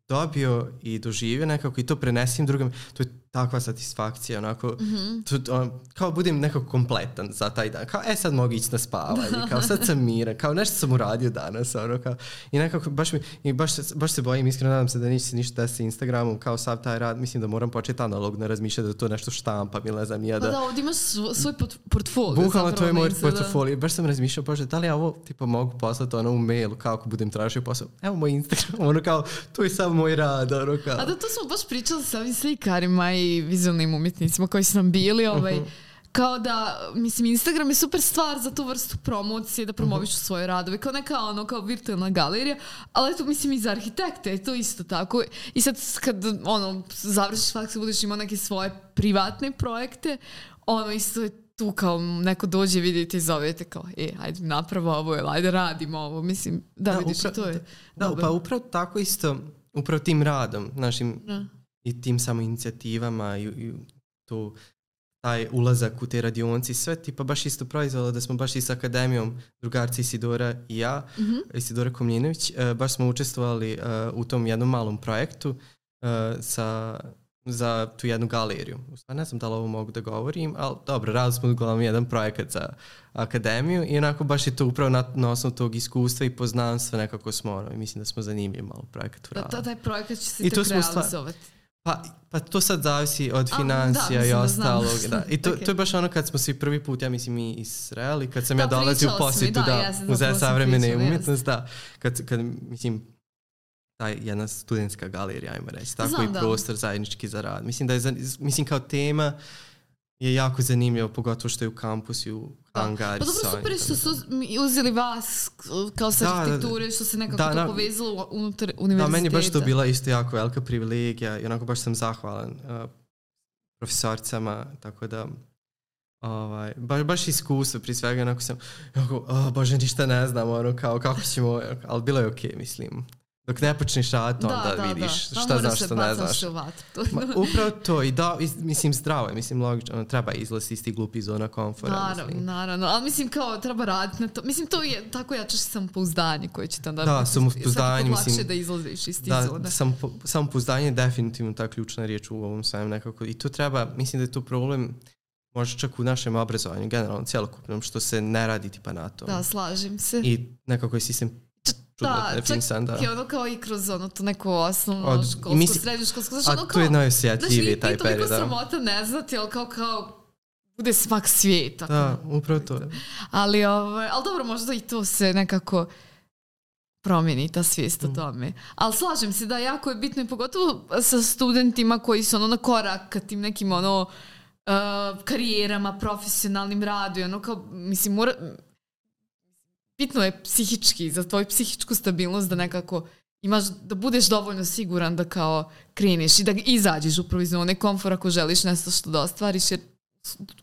dobio i doživio nekako i to prenesim drugim, to je takva satisfakcija, onako,
Mhm.
to, on, kao budem nekako kompletan za taj dan, kao e sad mogu ići na spavanje, kao sad sam miran, kao nešto sam uradio danas, ono kao, i nekako baš mi, i baš, baš se bojim, iskreno nadam se da neće se ništa desiti Instagramom, kao sav taj rad, mislim da moram početi analogno razmišljati da to nešto štampam ili ne znam, nije
Pa
da,
da, ovdje imaš svo- svoj port- portfolio.
Bukvalno to je moj
da.
portfolio. Baš sam razmišljao, bože, da li ja ovo tipa mogu poslati ono u mailu kao ako budem tražio posao. Evo moj Instagram, ono kao, to je samo moj rad, ono kao.
A da, to smo baš pričali sa ovim slikarima i vizualnim umjetnicima koji su nam bili, ovaj,
Mhm.
kao da, mislim, Instagram je super stvar za tu vrstu promocije, da
Mhm.
promovišu svoje radove, kao neka ono, kao virtualna galerija, ali eto, mislim, i za arhitekte je to isto tako. I sad, kad, ono, završiš faks i budeš imao neke svoje privatne projekte, ono, isto je tu kao neko dođe, vidite i zovete kao, e, ajde napravo ovo, ili ajde radimo ovo, mislim, da,
Da,
vidiš,
upra-
to je
Da,
dobro.
pa upravo tako isto, upravo tim radom, našim
Da.
I tim samo inicijativama i, i tu taj ulazak u te radionice i sve tipa baš isto proizvalo da smo baš i s akademijom drugarci Isidora i ja,
Mhm.
Isidora Komljinović, e, baš smo učestvovali e, u tom jednom malom projektu e, sa za tu jednu galeriju. U stvari ne znam da li ovo mogu da govorim, ali dobro, radili smo uglavnom jedan projekat za akademiju i onako baš je to upravo na, na osnovu tog iskustva i poznanstva nekako smo, ono, mislim da smo zanimljivi malo projekat
Da,
uradili.
ta- taj projekat će se
I
tek realizovati.
Pa, pa to sad zavisi od
A,
financija
da,
i
mislim da
ostalog. Da. I to,
Ok.
to je baš ono kad smo svi prvi put, ja mislim i sreli, kad sam
Da,
ja dolazio u
si mi,
posjetu
da,
da, muzeja
sam
savremene umjetnosti, da. Kad, kad, mislim, taj jedna studentska galerija, ajmo reći, tako
Znam,
i
da.
prostor zajednički za rad. Mislim da je, mislim kao tema je jako zanimljivo, pogotovo što je u kampusu, u hangari.
Pa dobro, super što su uzeli vas kao sa
Da, da, da.
arhitekture, što se nekako
Da,
to
na-
povezalo unutar
Da,
univerziteta.
meni je baš to bila isto jako velika privilegija i onako baš sam zahvalan uh, profesorcama, tako da ovaj, baš, baš iskustvo, prije svega onako sam, onako, oh, bože, ništa ne znam, ono, kao, kako ćemo, ali bilo je okej, mislim. Dok ne počneš raditi, onda vidiš
Da,
šta znaš, šta ne znaš. Ma, upravo to i da, i, mislim, zdravo je, mislim, logično, ono, treba izlaziti iz tih glupih zona komfora.
Naravno,
mislim.
naravno, ali mislim kao treba raditi na to. Mislim to je tako jačaš samopouzdanje koje će onda
Da,
biti
samopouzdanje,
lakše
mislim,
da izlaziš iz tih
Da,
zona.
sam, samopouzdanje je definitivno ta ključna riječ u ovom svem nekako. I to treba, mislim da je to problem možda čak u našem obrazovanju, generalno cjelokupnom, što se ne radi tipa na to.
Da, slažem se.
I nekako je sistem čudno
da,
definisan,
čak
da.
i ono kao i kroz ono to neko osnovno
Od-
školsko,
mislim-
srednje školsko, znaš ono
A
kao,
to je
znaš,
najosjetljiviji
nije
taj
nije toliko
period. Da.
sramota ne znati, ali kao, kao bude smak svijeta.
da, upravo to.
Ali, ovaj, ali dobro, možda i to se nekako promijeni ta svijest
Mm.
o tome. Ali slažem se da jako je bitno i pogotovo sa studentima koji su ono na korak ka tim nekim ono uh, karijerama, profesionalnim radu i ono kao, mislim, mora, bitno je psihički, za tvoju psihičku stabilnost da nekako imaš, da budeš dovoljno siguran da kao kreneš i da izađeš upravo iz one komfora ako želiš nešto što da ostvariš jer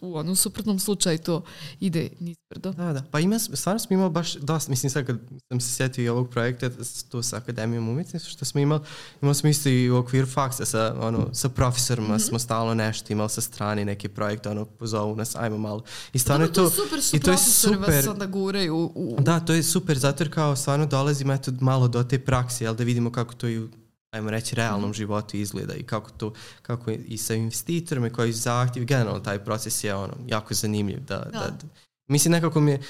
u onom suprotnom slučaju to ide nizbrdo.
Da, da. Pa ima, stvarno smo imali baš dosta, mislim sad kad sam se sjetio i ovog projekta, to sa Akademijom umjetnosti, što smo imali, imali smo isto i u okviru faksa sa, ono, sa profesorima smo stalno nešto imali sa strane neke projekte, ono, pozovu nas, ajmo malo. I stvarno
Dobro,
to,
to je super što
i to je
profesori vas
super.
onda guraju u, u
Da, to je super, zato jer kao stvarno dolazimo eto malo do te prakse, jel da vidimo kako to i ajmo reći, realnom
Mhm.
životu izgleda i kako to, kako i sa investitorima koji zahtjev, generalno taj proces je ono, jako zanimljiv. Da, da.
Da.
da- mislim nekako mi je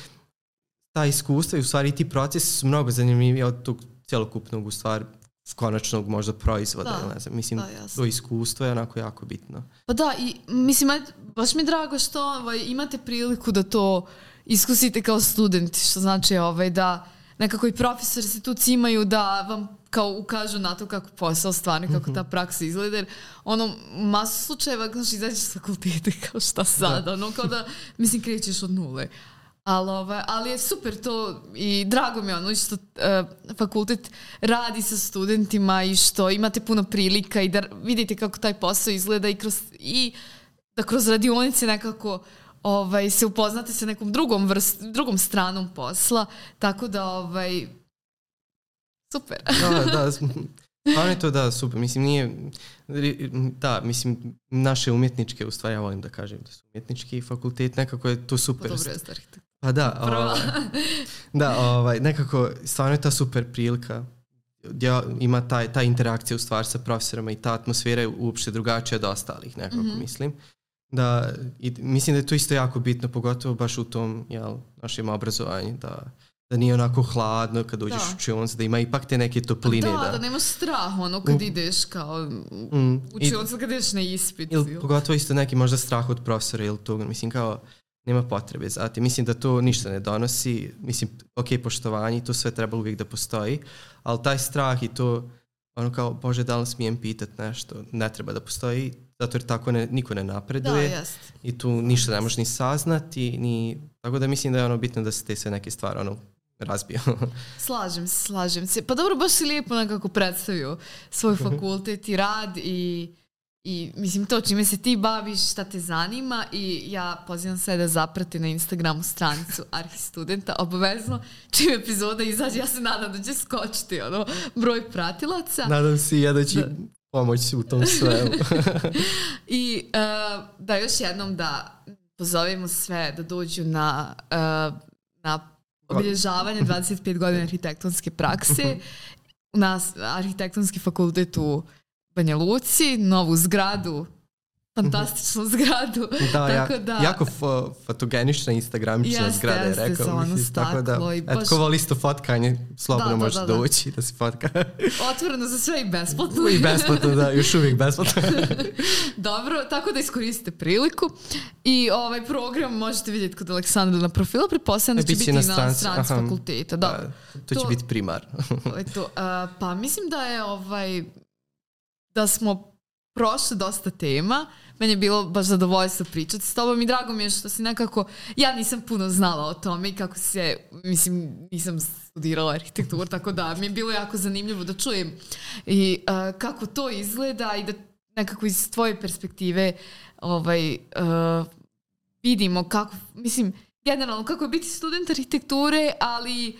ta iskustva i u stvari ti procesi su mnogo zanimljiviji od tog cjelokupnog u stvari konačnog možda proizvoda.
Da,
ne znam, mislim,
da, jasno.
to iskustvo je onako jako bitno.
Pa da, i mislim, baš mi je drago što ovaj, imate priliku da to iskusite kao studenti, što znači ovaj, da nekako i profesori se tu cimaju da vam kao ukažu na to kako posao stvarno, kako
Mhm.
ta praksa izgleda. Jer ono, masu slučajeva, znaš, izađeš s fakultete kao šta sad, ono, kao da, mislim, krećeš od nule. Ali, ovaj, ali je super to i drago mi je ono što uh, fakultet radi sa studentima i što imate puno prilika i da vidite kako taj posao izgleda i, kroz, i da kroz radionice nekako ovaj, se upoznate sa nekom drugom, vrst, drugom stranom posla. Tako da ovaj, super.
da, da, Stvarno je to da, super. Mislim, nije... Da, mislim, naše umjetničke, u stvari ja volim da kažem da su umjetnički fakultet, nekako je to super. Pa
dobro je.
Pa da, ovaj, da, ovaj, nekako, stvarno je ta super prilika ja, ima taj, ta interakcija u stvari sa profesorima i ta atmosfera je uopšte drugačija od ostalih nekako mm -hmm. mislim. Da, i, mislim da je to isto jako bitno, pogotovo baš u tom jel, našem obrazovanju, da da nije onako hladno kad uđeš da. u čionicu, da ima ipak te neke topline.
Da, da, da nema strah ono kad mm. ideš kao mm. u čionicu kad ideš na ispit.
Ili, pogotovo isto neki možda strah od profesora ili toga, mislim kao nema potrebe za ti. Mislim da to ništa ne donosi, mislim, ok, poštovanje, to sve treba uvijek da postoji, ali taj strah i to, ono kao, bože, da li smijem pitat nešto, ne treba da postoji, zato jer tako ne, niko ne napreduje
da, jest.
i tu ništa ne možeš ni saznati, ni, tako da mislim da je ono bitno da se te sve neke stvari ono razbio.
slažem se, slažem se. Pa dobro, baš si lijepo nekako predstavio svoj mhm. fakultet i rad i, i mislim to čime se ti baviš, šta te zanima i ja pozivam sve da zaprati na Instagramu stranicu Arhistudenta, obavezno čim epizoda izađe, ja se nadam da će skočiti ono, broj pratilaca.
Nadam se ja da će da. pomoći u tom svemu.
I uh, da još jednom da pozovemo sve da dođu na, uh, na obilježavanje 25 godina arhitektonske prakse. Na arhitektonski fakultet u Banja Luci, novu zgradu fantastičnu zgradu.
Da, tako da, jako fo, fotogenična instagramična jeste, zgrada je rekao. Mislim, tako da, i baš... ko voli isto fotkanje, slobodno da, da, može da, da, doći da se fotka.
Otvoreno za sve i besplatno.
I besplatno, da, još uvijek besplatno.
Dobro, tako da iskoristite priliku. I ovaj program možete vidjeti kod Aleksandra na profilu, pretpostavljam da će biti na stranici fakulteta. Da. da.
To, to će biti primar.
eto, uh, pa mislim da je ovaj da smo prošli dosta tema. Meni je bilo baš zadovoljstvo pričati s tobom i drago mi je što si nekako, ja nisam puno znala o tome i kako se, mislim, nisam studirala arhitekturu, tako da mi je bilo jako zanimljivo da čujem i uh, kako to izgleda i da nekako iz tvoje perspektive ovaj, uh, vidimo kako, mislim, generalno kako je biti student arhitekture, ali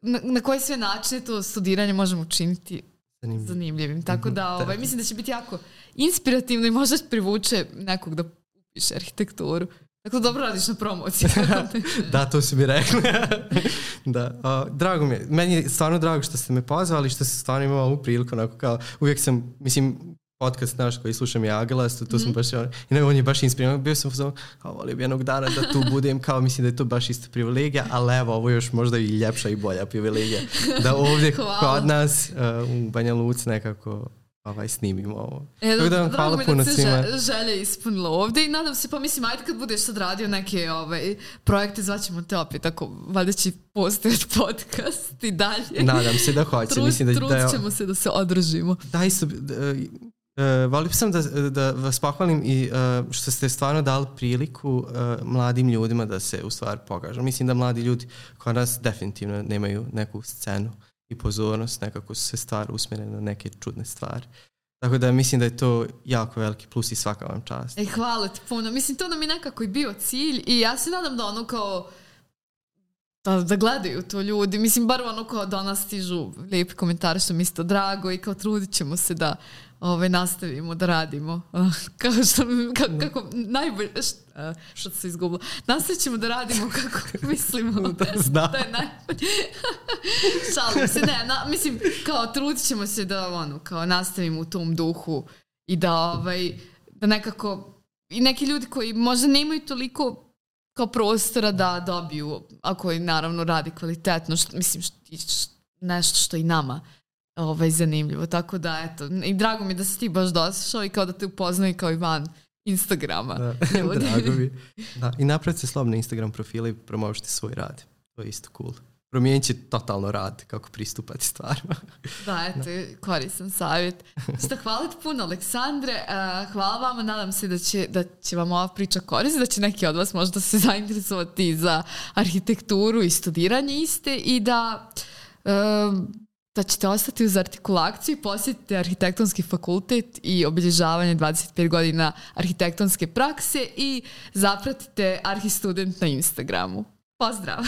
na, na koje sve načine to studiranje možemo učiniti zanimljivim. zanimljivim. Tako da, mhm. ovaj, mislim da će biti jako inspirativno i možda privuče nekog da upiše arhitekturu. Tako dobro radiš na promociji.
da, to si mi rekla. da, o, drago mi je. Meni je stvarno drago što ste me pozvali, što se stvarno imao ovu priliku. Onako kao, uvijek sam, mislim, podcast naš koji slušam je Aglas, to, to mm. sam baš, i ne, on je baš inspiriran, bio sam kao, kao volio bi jednog dana da tu budem, kao mislim da je to baš isto privilegija, ali evo, ovo još možda i ljepša i bolja privilegija, da ovdje kod nas uh, u Banja Luc nekako ovaj, snimimo ovo.
E, Tako da vam hvala puno da svima. želje ispunila ovde i nadam se, pa mislim, ajde kad budeš sad radio neke ovaj, projekte, zvaćemo te opet, ako valjda će postojati podcast i dalje.
Nadam se da hoće.
Trud,
mislim da,
trud da, ćemo se da se održimo.
Daj se, Uh, volio sam da, da vas pohvalim i uh, što ste stvarno dali priliku uh, mladim ljudima da se u stvari pokažu. Mislim da mladi ljudi kod nas definitivno nemaju neku scenu i pozornost, nekako su se stvari usmjerene na neke čudne stvari. Tako da mislim da je to jako veliki plus i svaka vam čast.
E, hvala ti puno. Mislim, to nam je nekako i bio cilj i ja se nadam da ono kao da, da gledaju to ljudi. Mislim, bar ono kao da nas stižu lijepi komentari što mi isto drago i kao trudit ćemo se da ovaj, nastavimo da radimo. Kao što, kako, kako najbolje, što, što se izgubilo. Nastavit da radimo kako mislimo
da, zna.
da je najbolje. Šalim se, ne, na, mislim, kao trudit ćemo se da ono, kao nastavimo u tom duhu i da, ovaj, da nekako i neki ljudi koji možda nemaju toliko kao prostora da dobiju, ako i naravno radi kvalitetno, što, mislim, što, nešto što i nama ovaj, zanimljivo. Tako da, eto, i drago mi da si ti baš došao i kao da te upoznaju kao i van Instagrama. Da,
drago mi. Da, I napravite se slobno Instagram profile i promovište svoj rad. To je isto cool. promijenit će totalno rad kako pristupati stvarima.
Da, eto, koristan savjet. Što hvala ti puno, Aleksandre. Uh, hvala vama, nadam se da će, da će vam ova priča koristiti, da će neki od vas možda se zainteresovati za arhitekturu i studiranje iste i da uh, da ćete ostati uz artikulaciju posjetite arhitektonski fakultet i obilježavanje 25 godina arhitektonske prakse i zapratite Arhistudent na Instagramu. Pozdrav!